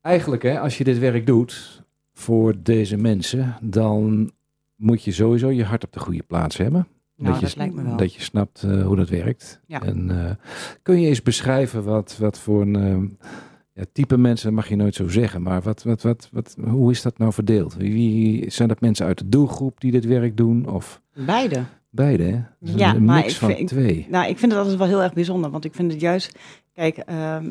Speaker 2: Eigenlijk, hè, als je dit werk doet voor deze mensen, dan moet je sowieso je hart op de goede plaats hebben.
Speaker 3: Nou,
Speaker 2: je,
Speaker 3: dat lijkt me wel.
Speaker 2: dat je snapt eh, hoe dat werkt.
Speaker 3: Ja.
Speaker 2: En eh, kun je eens beschrijven wat, wat voor een eh, ja, type mensen, dat mag je nooit zo zeggen, maar wat, wat, wat, wat, hoe is dat nou verdeeld? Wie, zijn dat mensen uit de doelgroep die dit werk doen? Of
Speaker 3: Beide.
Speaker 2: beide, hè? Dus
Speaker 3: Ja,
Speaker 2: een
Speaker 3: maar
Speaker 2: mix
Speaker 3: ik
Speaker 2: van
Speaker 3: vind-
Speaker 2: twee.
Speaker 3: Nou, ik vind het altijd wel heel erg bijzonder, want ik vind het juist, kijk, ehm,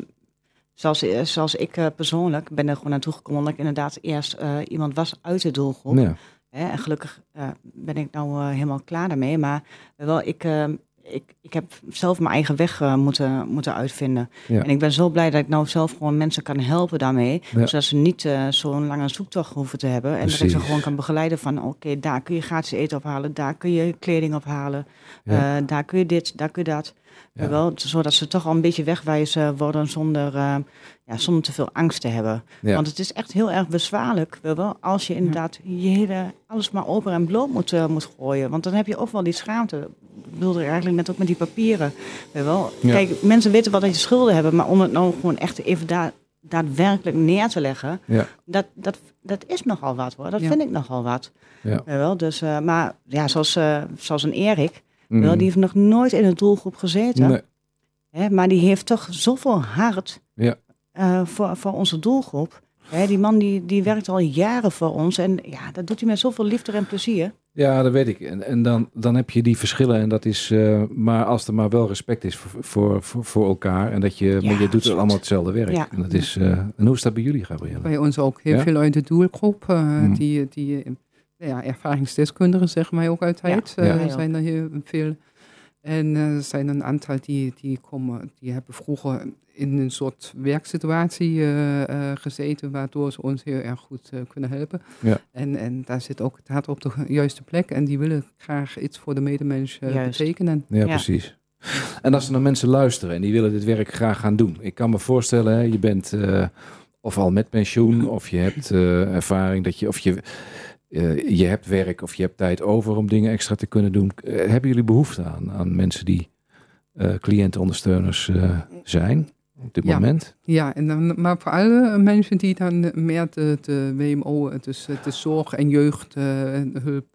Speaker 3: zoals, eh, zoals ik persoonlijk ben er gewoon naartoe gekomen, omdat ik inderdaad eerst iemand was uit de doelgroep.
Speaker 2: Ja,
Speaker 3: En gelukkig eh, ben ik nou eh, helemaal klaar daarmee. Maar wel, ik, eh, ik, ik heb zelf mijn eigen weg eh, moeten, moeten uitvinden.
Speaker 2: Ja.
Speaker 3: En ik ben zo blij dat ik nou zelf gewoon mensen kan helpen daarmee.
Speaker 2: Ja.
Speaker 3: Zodat ze niet eh, zo'n lange zoektocht hoeven te hebben. En dat ik ze gewoon kan begeleiden van... oké, daar kun je gratis eten ophalen. Daar kun je kleding ophalen.
Speaker 2: Ja.
Speaker 3: eh, daar kun je dit, daar kun je dat.
Speaker 2: Ja.
Speaker 3: Wel, zodat ze toch al een beetje wegwijzen worden zonder, ja, zonder te veel angst te hebben.
Speaker 2: Ja.
Speaker 3: Want het is echt heel erg bezwaarlijk, wel, als je inderdaad je hele, alles maar open en bloot moet, moet gooien. Want dan heb je ook wel die schaamte. Ik bedoelde eigenlijk net ook met die papieren. Weet wel.
Speaker 2: Ja.
Speaker 3: Kijk, mensen weten wel dat je schulden hebben, maar om het nou gewoon echt even daar daadwerkelijk neer te leggen,
Speaker 2: Ja.
Speaker 3: dat, dat, dat is nogal wat hoor. Dat
Speaker 4: Ja.
Speaker 3: vind ik nogal wat.
Speaker 2: Ja.
Speaker 3: Weet wel. Dus, eh, maar ja, zoals, eh, zoals een Erik,
Speaker 2: Mm.
Speaker 3: wel, die heeft nog nooit in een doelgroep gezeten.
Speaker 2: Nee.
Speaker 3: Hè, maar die heeft toch zoveel hart
Speaker 2: Ja.
Speaker 3: eh, voor, voor onze doelgroep. Hè, die man die, die werkt al jaren voor ons. En ja, dat doet hij met zoveel liefde en plezier.
Speaker 2: Ja, dat weet ik. En, en dan, dan heb je die verschillen. En dat is, eh, maar als er maar wel respect is voor, voor, voor, voor elkaar. En dat je, maar je doet allemaal hetzelfde werk.
Speaker 3: Ja.
Speaker 2: En, dat is, eh, en hoe is dat bij jullie, Gabrielle?
Speaker 4: Bij ons ook heel
Speaker 2: Ja?
Speaker 4: veel uit de doelgroep. eh,
Speaker 2: Mm.
Speaker 4: Die, die ja, ervaringsdeskundigen, zeggen wij ook
Speaker 3: wij ook.
Speaker 4: zijn er heel veel. En eh, er zijn een aantal die, die komen, die hebben vroeger in een soort werksituatie eh, gezeten, waardoor ze ons heel erg goed kunnen helpen.
Speaker 2: Ja.
Speaker 4: En, en daar zit ook het hart op de juiste plek en die willen graag iets voor de medemens betekenen.
Speaker 2: Ja,
Speaker 3: Ja.
Speaker 2: precies. En als er nou mensen luisteren en die willen dit werk graag gaan doen. Ik kan me voorstellen, hè, je bent eh, of al met pensioen, of je hebt eh, ervaring dat je, of je, eh, je hebt werk of je hebt tijd over om dingen extra te kunnen doen. Eh, hebben jullie behoefte aan, aan mensen die eh cliëntenondersteuners zijn op dit
Speaker 4: Ja.
Speaker 2: moment?
Speaker 4: Ja, en dan, maar voor alle mensen die dan meer de, de WMO, dus de zorg- en jeugdhulp,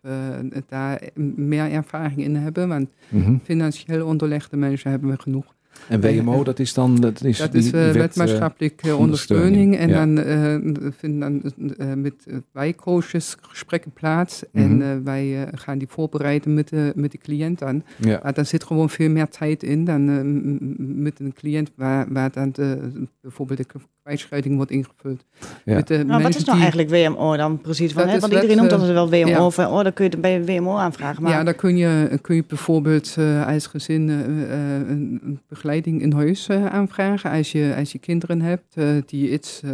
Speaker 4: daar meer ervaring in hebben. Want
Speaker 2: Mhm.
Speaker 4: financieel onderlegde mensen hebben we genoeg.
Speaker 2: En WMO, dat is dan dat is,
Speaker 4: Dat
Speaker 2: die
Speaker 4: is eh,
Speaker 2: wet,
Speaker 4: wetmaatschappelijke
Speaker 2: eh,
Speaker 4: ondersteuning. En dan eh, vinden dan, eh, met eh, wijkcoaches gesprekken plaats.
Speaker 2: Mhm.
Speaker 4: En eh, wij eh, gaan die voorbereiden met de, met de cliënt aan.
Speaker 2: ja.
Speaker 4: Maar daar zit gewoon veel meer tijd in dan eh, met een cliënt waar, waar dan de, bijvoorbeeld de kwijtscheiding wordt ingevuld.
Speaker 2: Ja.
Speaker 4: Met de
Speaker 3: Nou, wat is nou
Speaker 4: die-
Speaker 3: eigenlijk WMO dan precies? Hè? Want
Speaker 4: wet,
Speaker 3: iedereen noemt
Speaker 4: eh,
Speaker 3: dat wel WMO.
Speaker 4: ja.
Speaker 3: Van, oh, dan kun je het bij WMO aanvragen. Maar
Speaker 4: Ja, dan kun je, kun je bijvoorbeeld eh, als gezin eh, eh, een, een begeleiding in huis eh, aanvragen. Als je, als je kinderen hebt eh, die iets eh,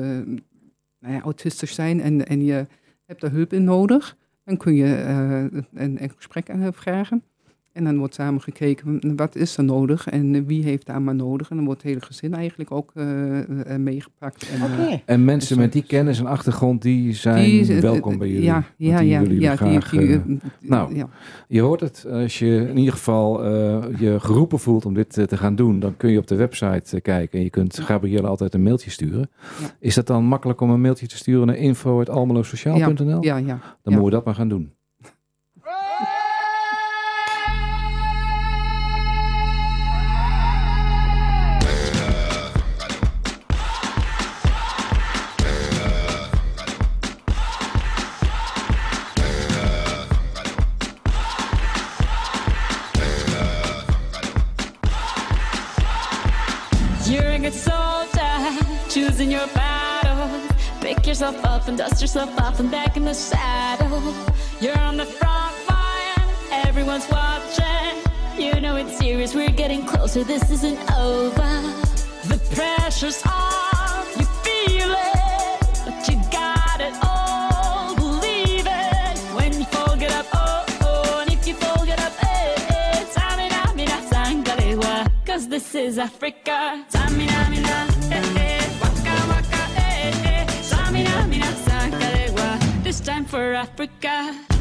Speaker 4: nou ja, autistisch zijn en, en je hebt daar hulp in nodig, dan kun je eh, een, een gesprek aan vragen. En dan wordt samen gekeken wat is er nodig en eh, wie heeft daar maar nodig. En dan wordt het hele gezin eigenlijk ook eh, eh, meegepakt. En,
Speaker 3: Oké.
Speaker 2: En mensen met die kennis en achtergrond, die zijn
Speaker 4: die-
Speaker 2: welkom bij jullie.
Speaker 4: Ja, ja, ja.
Speaker 2: jullie
Speaker 4: ja,
Speaker 2: graag,
Speaker 4: die, die,
Speaker 2: nou,
Speaker 4: ja.
Speaker 2: Je hoort het. Als je in ieder geval je geroepen voelt om dit te gaan doen, dan kun je op de website kijken. En je kunt Gabrielle altijd een mailtje sturen.
Speaker 4: Ja.
Speaker 2: Is dat dan makkelijk om een mailtje te sturen naar info.almelosociaal.nl?
Speaker 4: ja, ja.
Speaker 2: Dan
Speaker 4: ja.
Speaker 2: moeten we dat maar gaan doen.
Speaker 5: Yourself up and dust yourself off and back in the saddle. You're on the front line, everyone's watching. You know it's serious, we're getting closer, this isn't over. The pressure's on, you feel it, but you got it all. Believe it when you fall, get up, oh, oh, and if you up, eh, eh. This is Africa. Tamina, mina,
Speaker 9: it's time for Africa.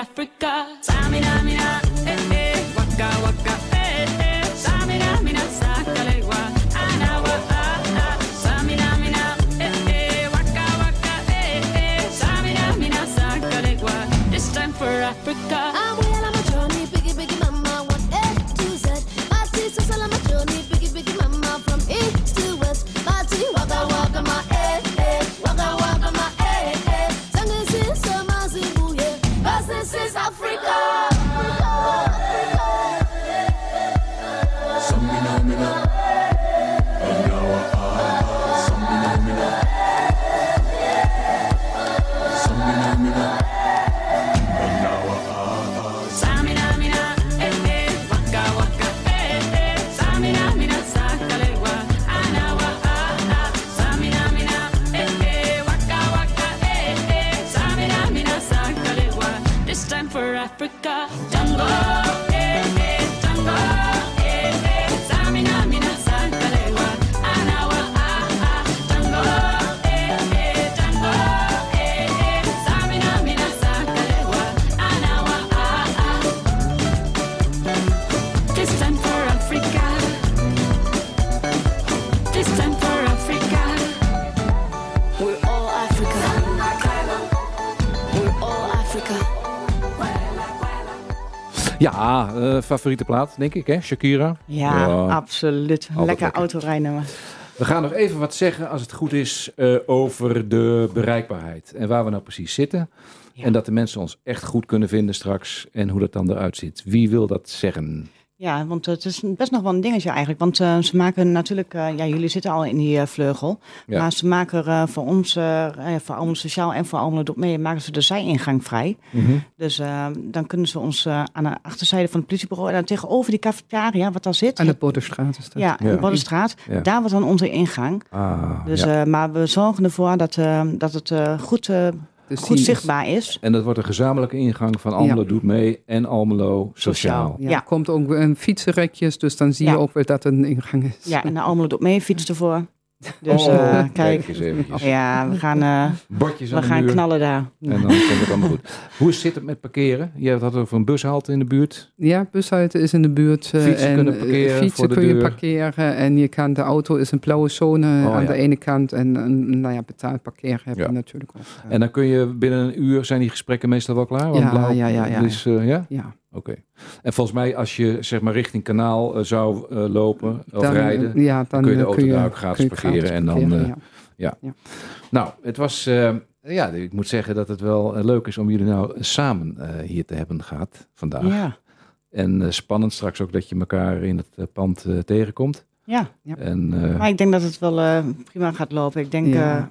Speaker 9: Africa.
Speaker 2: Ja, eh, favoriete plaat, denk ik, hè? Shakira.
Speaker 3: Ja,
Speaker 2: Ja,
Speaker 3: absoluut.
Speaker 2: altijd
Speaker 3: Lekker
Speaker 2: lekker.
Speaker 3: autorijnummer.
Speaker 2: We gaan nog even wat zeggen, als het goed is, eh, over de bereikbaarheid. En waar we nou precies zitten.
Speaker 3: Ja.
Speaker 2: En dat de mensen ons echt goed kunnen vinden straks. En hoe dat dan eruit ziet. Wie wil dat zeggen?
Speaker 3: Ja, want het is best nog wel een dingetje eigenlijk. Want eh, ze maken natuurlijk, eh, ja, jullie zitten al in die eh, vleugel.
Speaker 2: Ja.
Speaker 3: Maar ze maken voor ons, voor Almelo Sociaal en voor Almelo Doet Mee, maken ze de zijingang vrij. Dus eh, dan kunnen ze ons eh, aan de achterzijde van het politiebureau en dan tegenover die cafetaria, wat daar zit.
Speaker 4: Aan de Boddenstraat is dat.
Speaker 3: ja,
Speaker 2: Ja.
Speaker 3: de Boddenstraat.
Speaker 2: Ja.
Speaker 3: Daar wordt dan onze ingang.
Speaker 2: Ah,
Speaker 3: Dus,
Speaker 2: ja.
Speaker 3: eh, maar we zorgen ervoor dat, eh, dat het eh, goed, eh,
Speaker 4: Dus
Speaker 3: goed zichtbaar is.
Speaker 2: En dat wordt een gezamenlijke ingang van Almelo
Speaker 4: Ja.
Speaker 2: doet mee en Almelo Sociaal.
Speaker 3: Sociaal.
Speaker 4: Ja,
Speaker 3: Ja.
Speaker 4: er komt ook een fietsenrekjes, dus dan zie je ook wel dat er een ingang is.
Speaker 3: Ja, en de Almelo Doet Mee fietst ervoor. Dus
Speaker 2: Oh,
Speaker 3: eh, kijk,
Speaker 2: eens eventjes.
Speaker 3: ja, we gaan, eh,
Speaker 2: Bordjes aan
Speaker 3: we gaan
Speaker 2: muur.
Speaker 3: knallen daar.
Speaker 2: En dan komt het allemaal goed. Hoe zit het met parkeren? Je had het over een bushalte in de buurt.
Speaker 4: Ja, bushalte is in de buurt. eh,
Speaker 2: Fietsen
Speaker 4: en
Speaker 2: kunnen parkeren
Speaker 4: fietsen
Speaker 2: voor de
Speaker 4: kun je
Speaker 2: deur.
Speaker 4: parkeren. En je kan, de auto is een blauwe zone
Speaker 2: Oh,
Speaker 4: aan
Speaker 2: ja.
Speaker 4: de ene kant. En een nou ja, betaald parkeren heb
Speaker 2: Ja.
Speaker 4: je natuurlijk ook.
Speaker 2: En dan kun je binnen een uur, zijn die gesprekken meestal wel klaar? Want
Speaker 4: Ja,
Speaker 2: blauw-
Speaker 4: ja, ja, ja,
Speaker 2: Dus, eh, ja?
Speaker 4: ja.
Speaker 2: Oké. En volgens mij, als je zeg maar richting kanaal eh, zou eh, lopen of
Speaker 4: Dan,
Speaker 2: rijden,
Speaker 4: eh, ja, dan,
Speaker 2: kun je de auto daar ook gratis parkeren en dan, eh,
Speaker 4: ja.
Speaker 2: Nou, het was, ja, ik moet zeggen dat het wel leuk is om jullie nou samen hier te hebben gehad vandaag.
Speaker 3: Ja,
Speaker 2: En spannend straks ook dat je elkaar in het pand tegenkomt.
Speaker 3: ja.
Speaker 2: En eh,
Speaker 3: Maar ik denk dat het wel prima gaat lopen. Ik denk,
Speaker 4: Ja.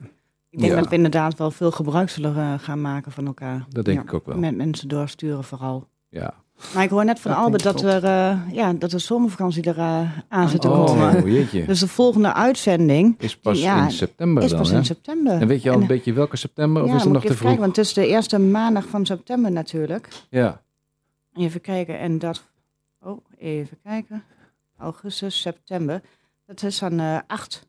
Speaker 3: ik denk
Speaker 2: Ja.
Speaker 3: dat we inderdaad wel veel gebruik zullen gaan maken van elkaar.
Speaker 2: dat denk
Speaker 4: Ja.
Speaker 2: ik ook wel.
Speaker 3: Met mensen doorsturen vooral.
Speaker 2: Ja.
Speaker 3: Maar ik hoor net van
Speaker 4: Dat
Speaker 3: Albert dat,
Speaker 4: ik
Speaker 3: er, eh, ja, dat de zomervakantie er eh, aan zit te
Speaker 2: Oh,
Speaker 3: komen.
Speaker 2: jeetje.
Speaker 3: Dus de volgende uitzending
Speaker 2: Is pas
Speaker 3: Ja,
Speaker 2: in september
Speaker 3: is
Speaker 2: dan,
Speaker 3: pas
Speaker 2: hè?
Speaker 3: in september.
Speaker 2: En weet je al
Speaker 3: En,
Speaker 2: een beetje welke september? Of
Speaker 3: ja,
Speaker 2: is het nog
Speaker 3: ik
Speaker 2: te
Speaker 3: even
Speaker 2: vroeg?
Speaker 3: kijken, want het is de eerste maandag van september natuurlijk.
Speaker 2: Ja.
Speaker 3: Even kijken, en dat... Oh, even kijken. Augustus, september. Dat is dan eh 8...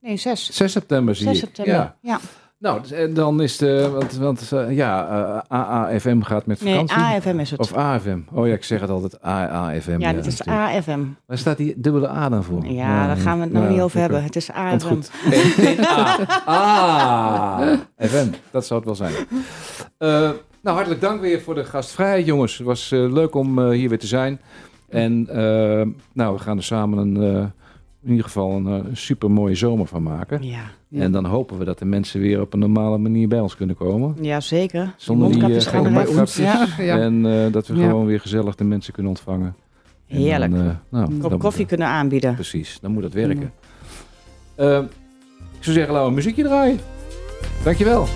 Speaker 3: Nee, 6.
Speaker 2: 6 september zie
Speaker 3: 6
Speaker 2: ik.
Speaker 3: september,
Speaker 2: Ja.
Speaker 3: ja.
Speaker 2: Nou, dus, dan is de, want, want eh, ja, eh, AAFM gaat met
Speaker 3: Nee,
Speaker 2: vakantie.
Speaker 3: AFM is het.
Speaker 2: Of AFM. Oh ja, ik zeg het altijd AAFM.
Speaker 3: ja, dit is. AFM.
Speaker 2: Waar staat die dubbele A dan voor?
Speaker 3: Ja, daar gaan we het nog
Speaker 2: ja,
Speaker 3: niet over hebben. Het is AFM.
Speaker 2: A. FM, dat zou het wel zijn. Eh, nou, hartelijk dank weer voor de gastvrijheid, jongens. Het was leuk om hier weer te zijn. En nou, we gaan er samen een, in ieder geval een, eh, super mooie zomer van maken.
Speaker 3: Ja.
Speaker 4: Ja.
Speaker 2: En dan hopen we dat de mensen weer op een normale manier bij ons kunnen komen.
Speaker 3: Ja, zeker.
Speaker 2: Zonder die, eh,
Speaker 3: gaan. Ja.
Speaker 4: Ja.
Speaker 2: En eh, dat we
Speaker 4: Ja.
Speaker 2: gewoon weer gezellig de mensen kunnen ontvangen. En
Speaker 3: Heerlijk.
Speaker 2: Dan, eh, nou,
Speaker 3: Kop
Speaker 2: dan-
Speaker 3: koffie kunnen aanbieden.
Speaker 2: Precies, dan moet dat werken. Ik zou zeggen, laten we een muziekje draaien. Dankjewel.